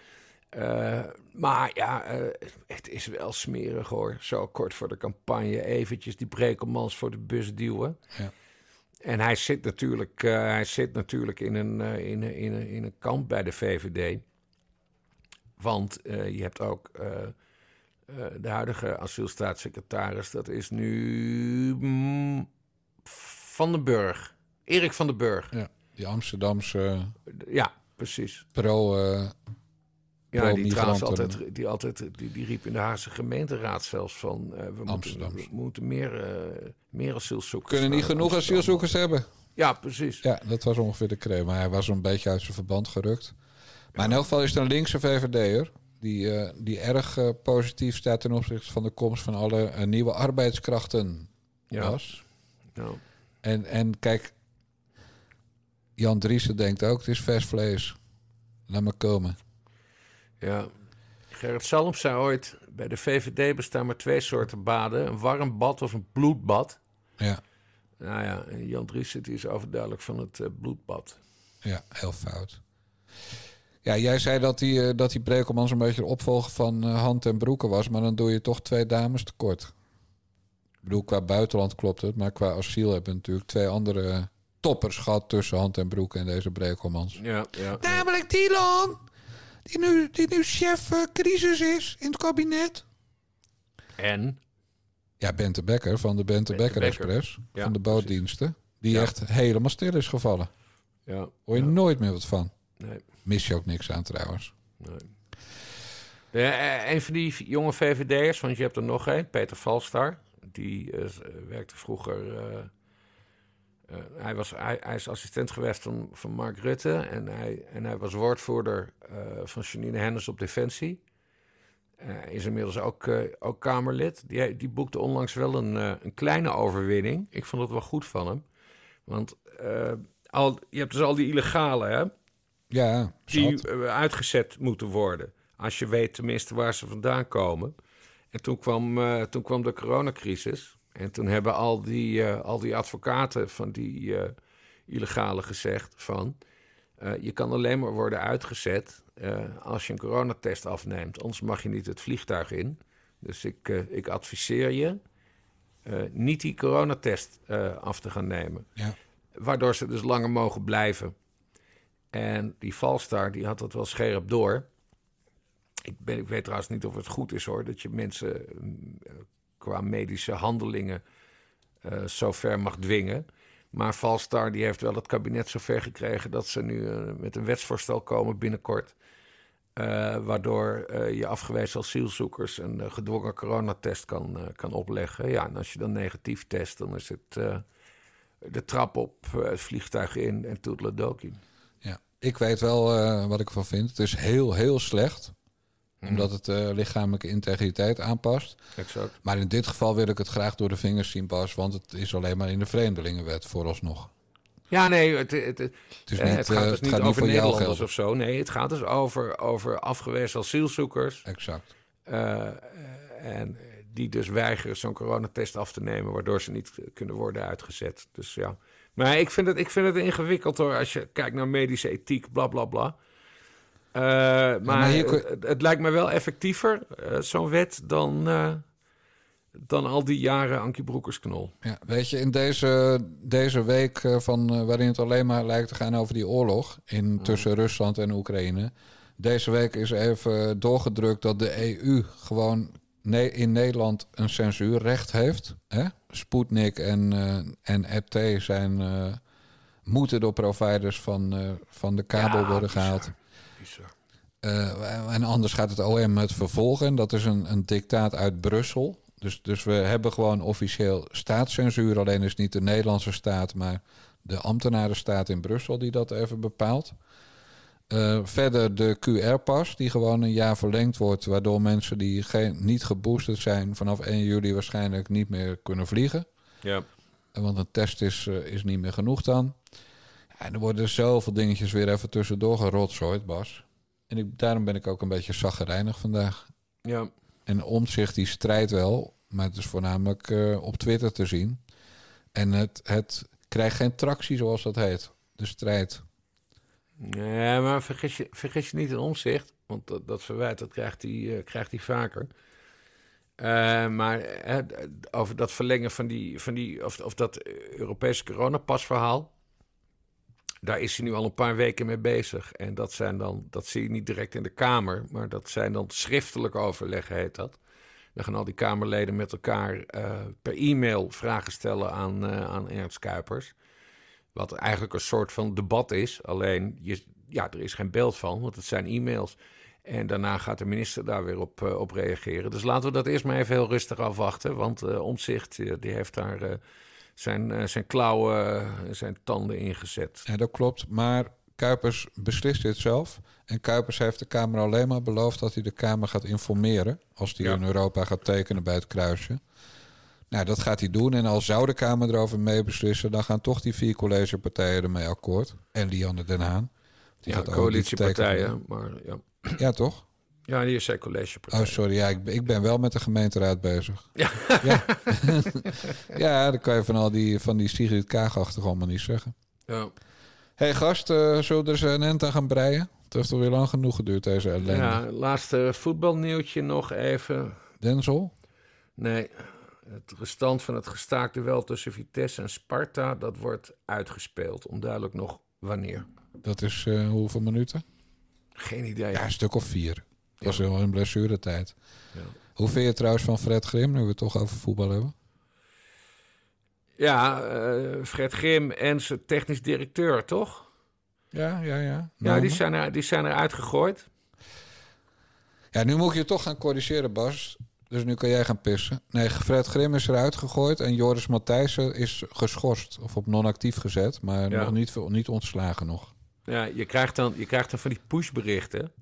Eh, maar ja, eh, het is wel smerig hoor. Zo kort voor de campagne eventjes die brekelmans voor de bus duwen. Ja. En hij zit natuurlijk, eh, hij zit natuurlijk in, een, in, een, in, een, in een kamp bij de VVD. Want je hebt ook de huidige asielstaatssecretaris. Dat is nu mm, Van den Burg. Erik van den Burg. Ja, die Amsterdamse Ja, precies. pro... eh, Ja, die trouwens altijd, die, altijd die, die riep in de Haagse gemeenteraad zelfs van... eh, we, moeten, we moeten meer, eh meer asielzoekers... kunnen niet genoeg asielzoekers hebben. Ja, precies. Ja, dat was ongeveer de crème. Maar hij was een beetje uit zijn verband gerukt. Maar in elk geval is het een linkse VVD'er... Die, eh, die erg eh, positief staat ten opzichte van de komst van alle eh, nieuwe arbeidskrachten Ja. was. Ja. En, en kijk, Jan Driessen denkt ook, het is vers vlees. Laat me komen. Ja. Gerrit Salm zei ooit... bij de VVD bestaan maar twee soorten baden. Een warm bad of een bloedbad. Ja, Nou ja, Jan Driessen die is overduidelijk van het eh, bloedbad. ja heel fout. Ja, jij zei dat die, eh, dat die Brekelman zo'n beetje de opvolger van eh, Hand en Broeken was... maar dan doe je toch twee dames tekort. Ik bedoel, qua buitenland klopt het... maar qua asiel hebben we natuurlijk twee andere toppers gehad... tussen Hand en Broeken en deze Brekelmans. Ja, ja. Namelijk Dylan, die nu, die nu chef eh, crisis is in het kabinet. En? Ja, Bente Becker van de Bente, Bente Becker, Becker. Express. Ja, van de bootdiensten. Die Ja. echt helemaal stil is gevallen. Ja. Hoor je nooit meer wat van. Nee. Mis je ook niks aan trouwens. Nee. De, eh, een van die jonge VVD'ers, want je hebt er nog één, Peter Valstar. Die eh, werkte vroeger. Eh, hij, was, hij, hij is assistent geweest van, van Mark Rutte. En hij, en hij was woordvoerder eh, van Janine Hennis op Defensie. Hij is inmiddels ook, ook Kamerlid. Die, die boekte onlangs wel een, een kleine overwinning. Ik vond het wel goed van hem. Want al, je hebt dus al die illegale, hè? Ja, die uitgezet moeten worden. Als je weet tenminste waar ze vandaan komen. En toen kwam, toen kwam de coronacrisis. En toen hebben al die, eh, al die advocaten van die eh illegale gezegd van... eh, je kan alleen maar worden uitgezet als je een coronatest afneemt. Anders mag je niet het vliegtuig in. Dus ik, ik adviseer je niet die coronatest af te gaan nemen. Ja. Waardoor ze dus langer mogen blijven. En die Valstar, die had dat wel scherp door. Ik, ben, ik weet trouwens niet of het goed is hoor, dat je mensen mm, qua medische handelingen eh zo ver mag dwingen. Maar Valstar die heeft wel het kabinet zover gekregen dat ze nu eh, met een wetsvoorstel komen binnenkort. eh, waardoor je afgewezen asielzoekers een gedwongen coronatest kan, kan opleggen. Ja, en als je dan negatief test, dan is het de trap op, het vliegtuig in en toedeledokie. Ja. Ik weet wel wat ik ervan vind. Het is heel, heel slecht. Omdat het eh, lichamelijke integriteit aanpast. Exact. Maar in dit geval wil ik het graag door de vingers zien pas. Want het is alleen maar in de vreemdelingenwet vooralsnog. Ja, nee, het, het, het, eh, niet, het gaat eh, dus niet gaat niet over jou Nederlanders of zo. Nee, het gaat dus over, over afgewezen asielzoekers. Exact. En die dus weigeren zo'n coronatest af te nemen, waardoor ze niet kunnen worden uitgezet. Dus ja. Maar ik vind het, ik vind het ingewikkeld hoor, als je kijkt naar medische ethiek, bla bla bla. Eh, maar maar hier kun- het, het lijkt me wel effectiever, eh, zo'n wet, dan, eh, dan al die jaren Ankie Broekersknol. Ja, weet je, in deze, deze week van, waarin het alleen maar lijkt te gaan over die oorlog in, tussen Rusland en Oekraïne. Deze week is even doorgedrukt dat de EU gewoon ne- in Nederland een censuurrecht heeft. Hè? Sputnik en, en RT zijn, moeten door providers van, van de kabel Ja, worden gehaald. Bizar. Eh, en anders gaat het OM het vervolgen. Dat is een, een dictaat uit Brussel. Dus, dus we hebben gewoon officieel staatscensuur. Alleen is het niet de Nederlandse staat, maar de ambtenarenstaat in Brussel die dat even bepaalt. Eh, verder de QR-pas, die gewoon een jaar verlengd wordt, waardoor mensen die geen, niet geboosterd zijn vanaf 1 juli waarschijnlijk niet meer kunnen vliegen. Ja. Want een test is, eh, is niet meer genoeg dan. En er worden zoveel dingetjes weer even tussendoor gerotzooid, Bas. En ik, daarom ben ik ook een beetje zaggerijnig vandaag. Ja. En omzicht die strijdt wel, maar het is voornamelijk eh, op Twitter te zien. En het, het krijgt geen tractie, zoals dat heet. De strijd. Nee, maar vergis je, vergis je niet in omzicht. Want dat, dat verwijt, dat krijgt hij, eh, krijgt hij vaker. Eh, maar over dat verlengen van die, van die of, of dat Europese coronapasverhaal. Daar is hij nu al een paar weken mee bezig. En dat zijn dan, dat zie je niet direct in de Kamer, maar dat zijn dan schriftelijk overleggen, heet dat. Dan gaan al die Kamerleden met elkaar eh, per e-mail vragen stellen aan, eh, aan Ernst Kuipers. Wat eigenlijk een soort van debat is. Alleen, je, ja, er is geen beeld van, want het zijn e-mails. En daarna gaat de minister daar weer op, eh, op reageren. Dus laten we dat eerst maar even heel rustig afwachten. Want eh, die heeft daar zijn, eh, zijn klauwen en zijn tanden ingezet. Ja, dat klopt. Maar Kuipers beslist dit zelf. En Kuipers heeft de Kamer alleen maar beloofd dat hij de Kamer gaat informeren. Als hij Ja. in Europa gaat tekenen bij het kruisje. Nou, dat gaat hij doen. En als zou de Kamer erover mee beslissen, dan gaan toch die vier collegepartijen ermee akkoord. En Lianne Den Haan. Die ja, coalitiepartijen. Maar ja. Ja, toch? Ja, die is zijn collegepartij. Oh, sorry. Ja, ik, ben- ik ben wel met de gemeenteraad bezig. Ja. Ja, ja dan kan je van al die, van die Sigrid Kaag-achtig allemaal niet zeggen. Ja. hey, gast, eh zullen we er eens een end aan gaan breien? Het heeft toch weer lang genoeg geduurd, deze ellende. Ja, laatste voetbalnieuwtje nog even. Denzel? Nee, het restant van het gestaakte wel tussen Vitesse en Sparta... dat wordt uitgespeeld. Onduidelijk nog wanneer. Dat is eh, hoeveel minuten? Geen idee. Ja, een stuk of vier. Dat was Ja. wel een blessuretijd. Ja. Hoe vind je trouwens van Fred Grim, nu we het toch over voetbal hebben? Ja, eh, Fred Grim en zijn technisch directeur, toch? Ja, ja, ja. Ja, Nou, die zijn, er, die zijn eruit gegooid. Ja, nu moet ik je toch gaan corrigeren, Bas. Dus nu kan jij gaan pissen. Nee, Fred Grim is eruit gegooid en Joris Matthijssen is geschorst of op non-actief gezet, maar Ja. nog niet, niet ontslagen nog. Ja, je krijgt dan, je krijgt dan van die pushberichten.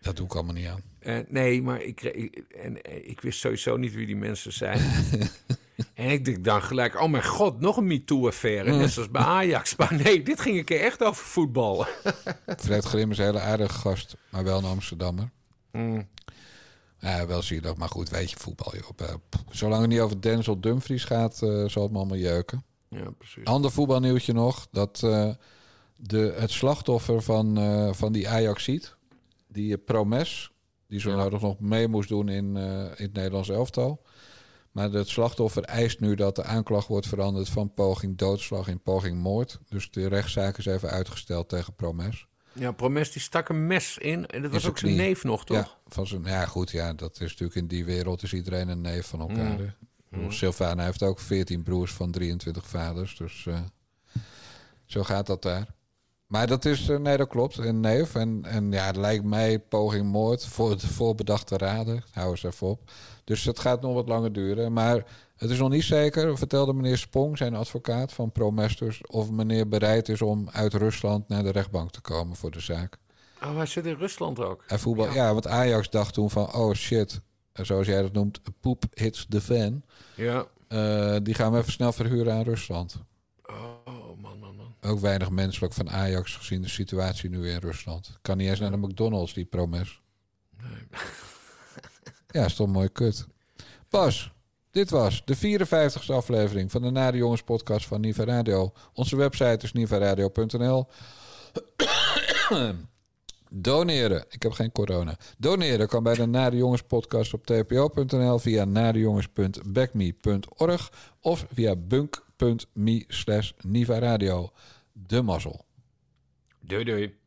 Dat doe ik allemaal niet aan. Eh, nee, maar ik, en, eh, ik wist sowieso niet wie die mensen zijn. en ik denk dan gelijk, oh mijn god, nog een MeToo-affaire. Net zoals bij Ajax. Maar nee, dit ging een keer echt over voetbal. Fred Grim is een hele aardige gast, maar wel een Amsterdammer. Mm. Ja, wel zielig, maar goed, weet je, voetbal, joh. Eh, Zolang het niet over Denzel Dumfries gaat, zal het me allemaal jeuken. Ja, precies. Ander voetbalnieuwtje nog, dat de, het slachtoffer van, van die Ajaxiet, die eh, Promes, die zo Ja. nodig nog mee moest doen in, eh, in het Nederlands elftal. Maar het slachtoffer eist nu dat de aanklacht wordt veranderd van poging doodslag in poging moord. Dus de rechtszaak is even uitgesteld tegen Promes. Ja, Promes die stak een mes in. En dat was ook zijn neef nog, toch? Ja, van zijn, ja, goed, ja, dat is natuurlijk in die wereld is iedereen een neef van elkaar. Mm. Mm. Sylvana heeft ook 14 broers van 23 vaders, dus eh, zo gaat dat daar. Maar dat is, eh, nee, dat klopt, een neef. En, en ja, het lijkt mij poging moord voor de voorbedachte raden. Hou eens even op. Dus het gaat nog wat langer duren. Maar het is nog niet zeker, vertelde meneer Spong, zijn advocaat van Promesters, of meneer bereid is om uit Rusland naar de rechtbank te komen voor de zaak. Oh, hij zit in Rusland ook. En voetbal, ja. want Ajax dacht toen van, oh shit, zoals jij dat noemt, poep hits the fan. Ja. Eh, die gaan we even snel verhuren aan Rusland. Oh, man, man, man. Ook weinig menselijk van Ajax gezien de situatie nu in Rusland. Kan niet eens naar de McDonald's, die promes. ja, is toch mooi kut. Pas, dit was de 54ste aflevering van de Nare Jongens podcast van Niva Radio. Onze website is nivaradio.nl. Doneren, ik heb geen corona. Doneren kan bij de Nare Jongens podcast op tpo.nl via narejongens.backme.org of via bunk.me slash Niva Radio. De mazzel. Doei, doei.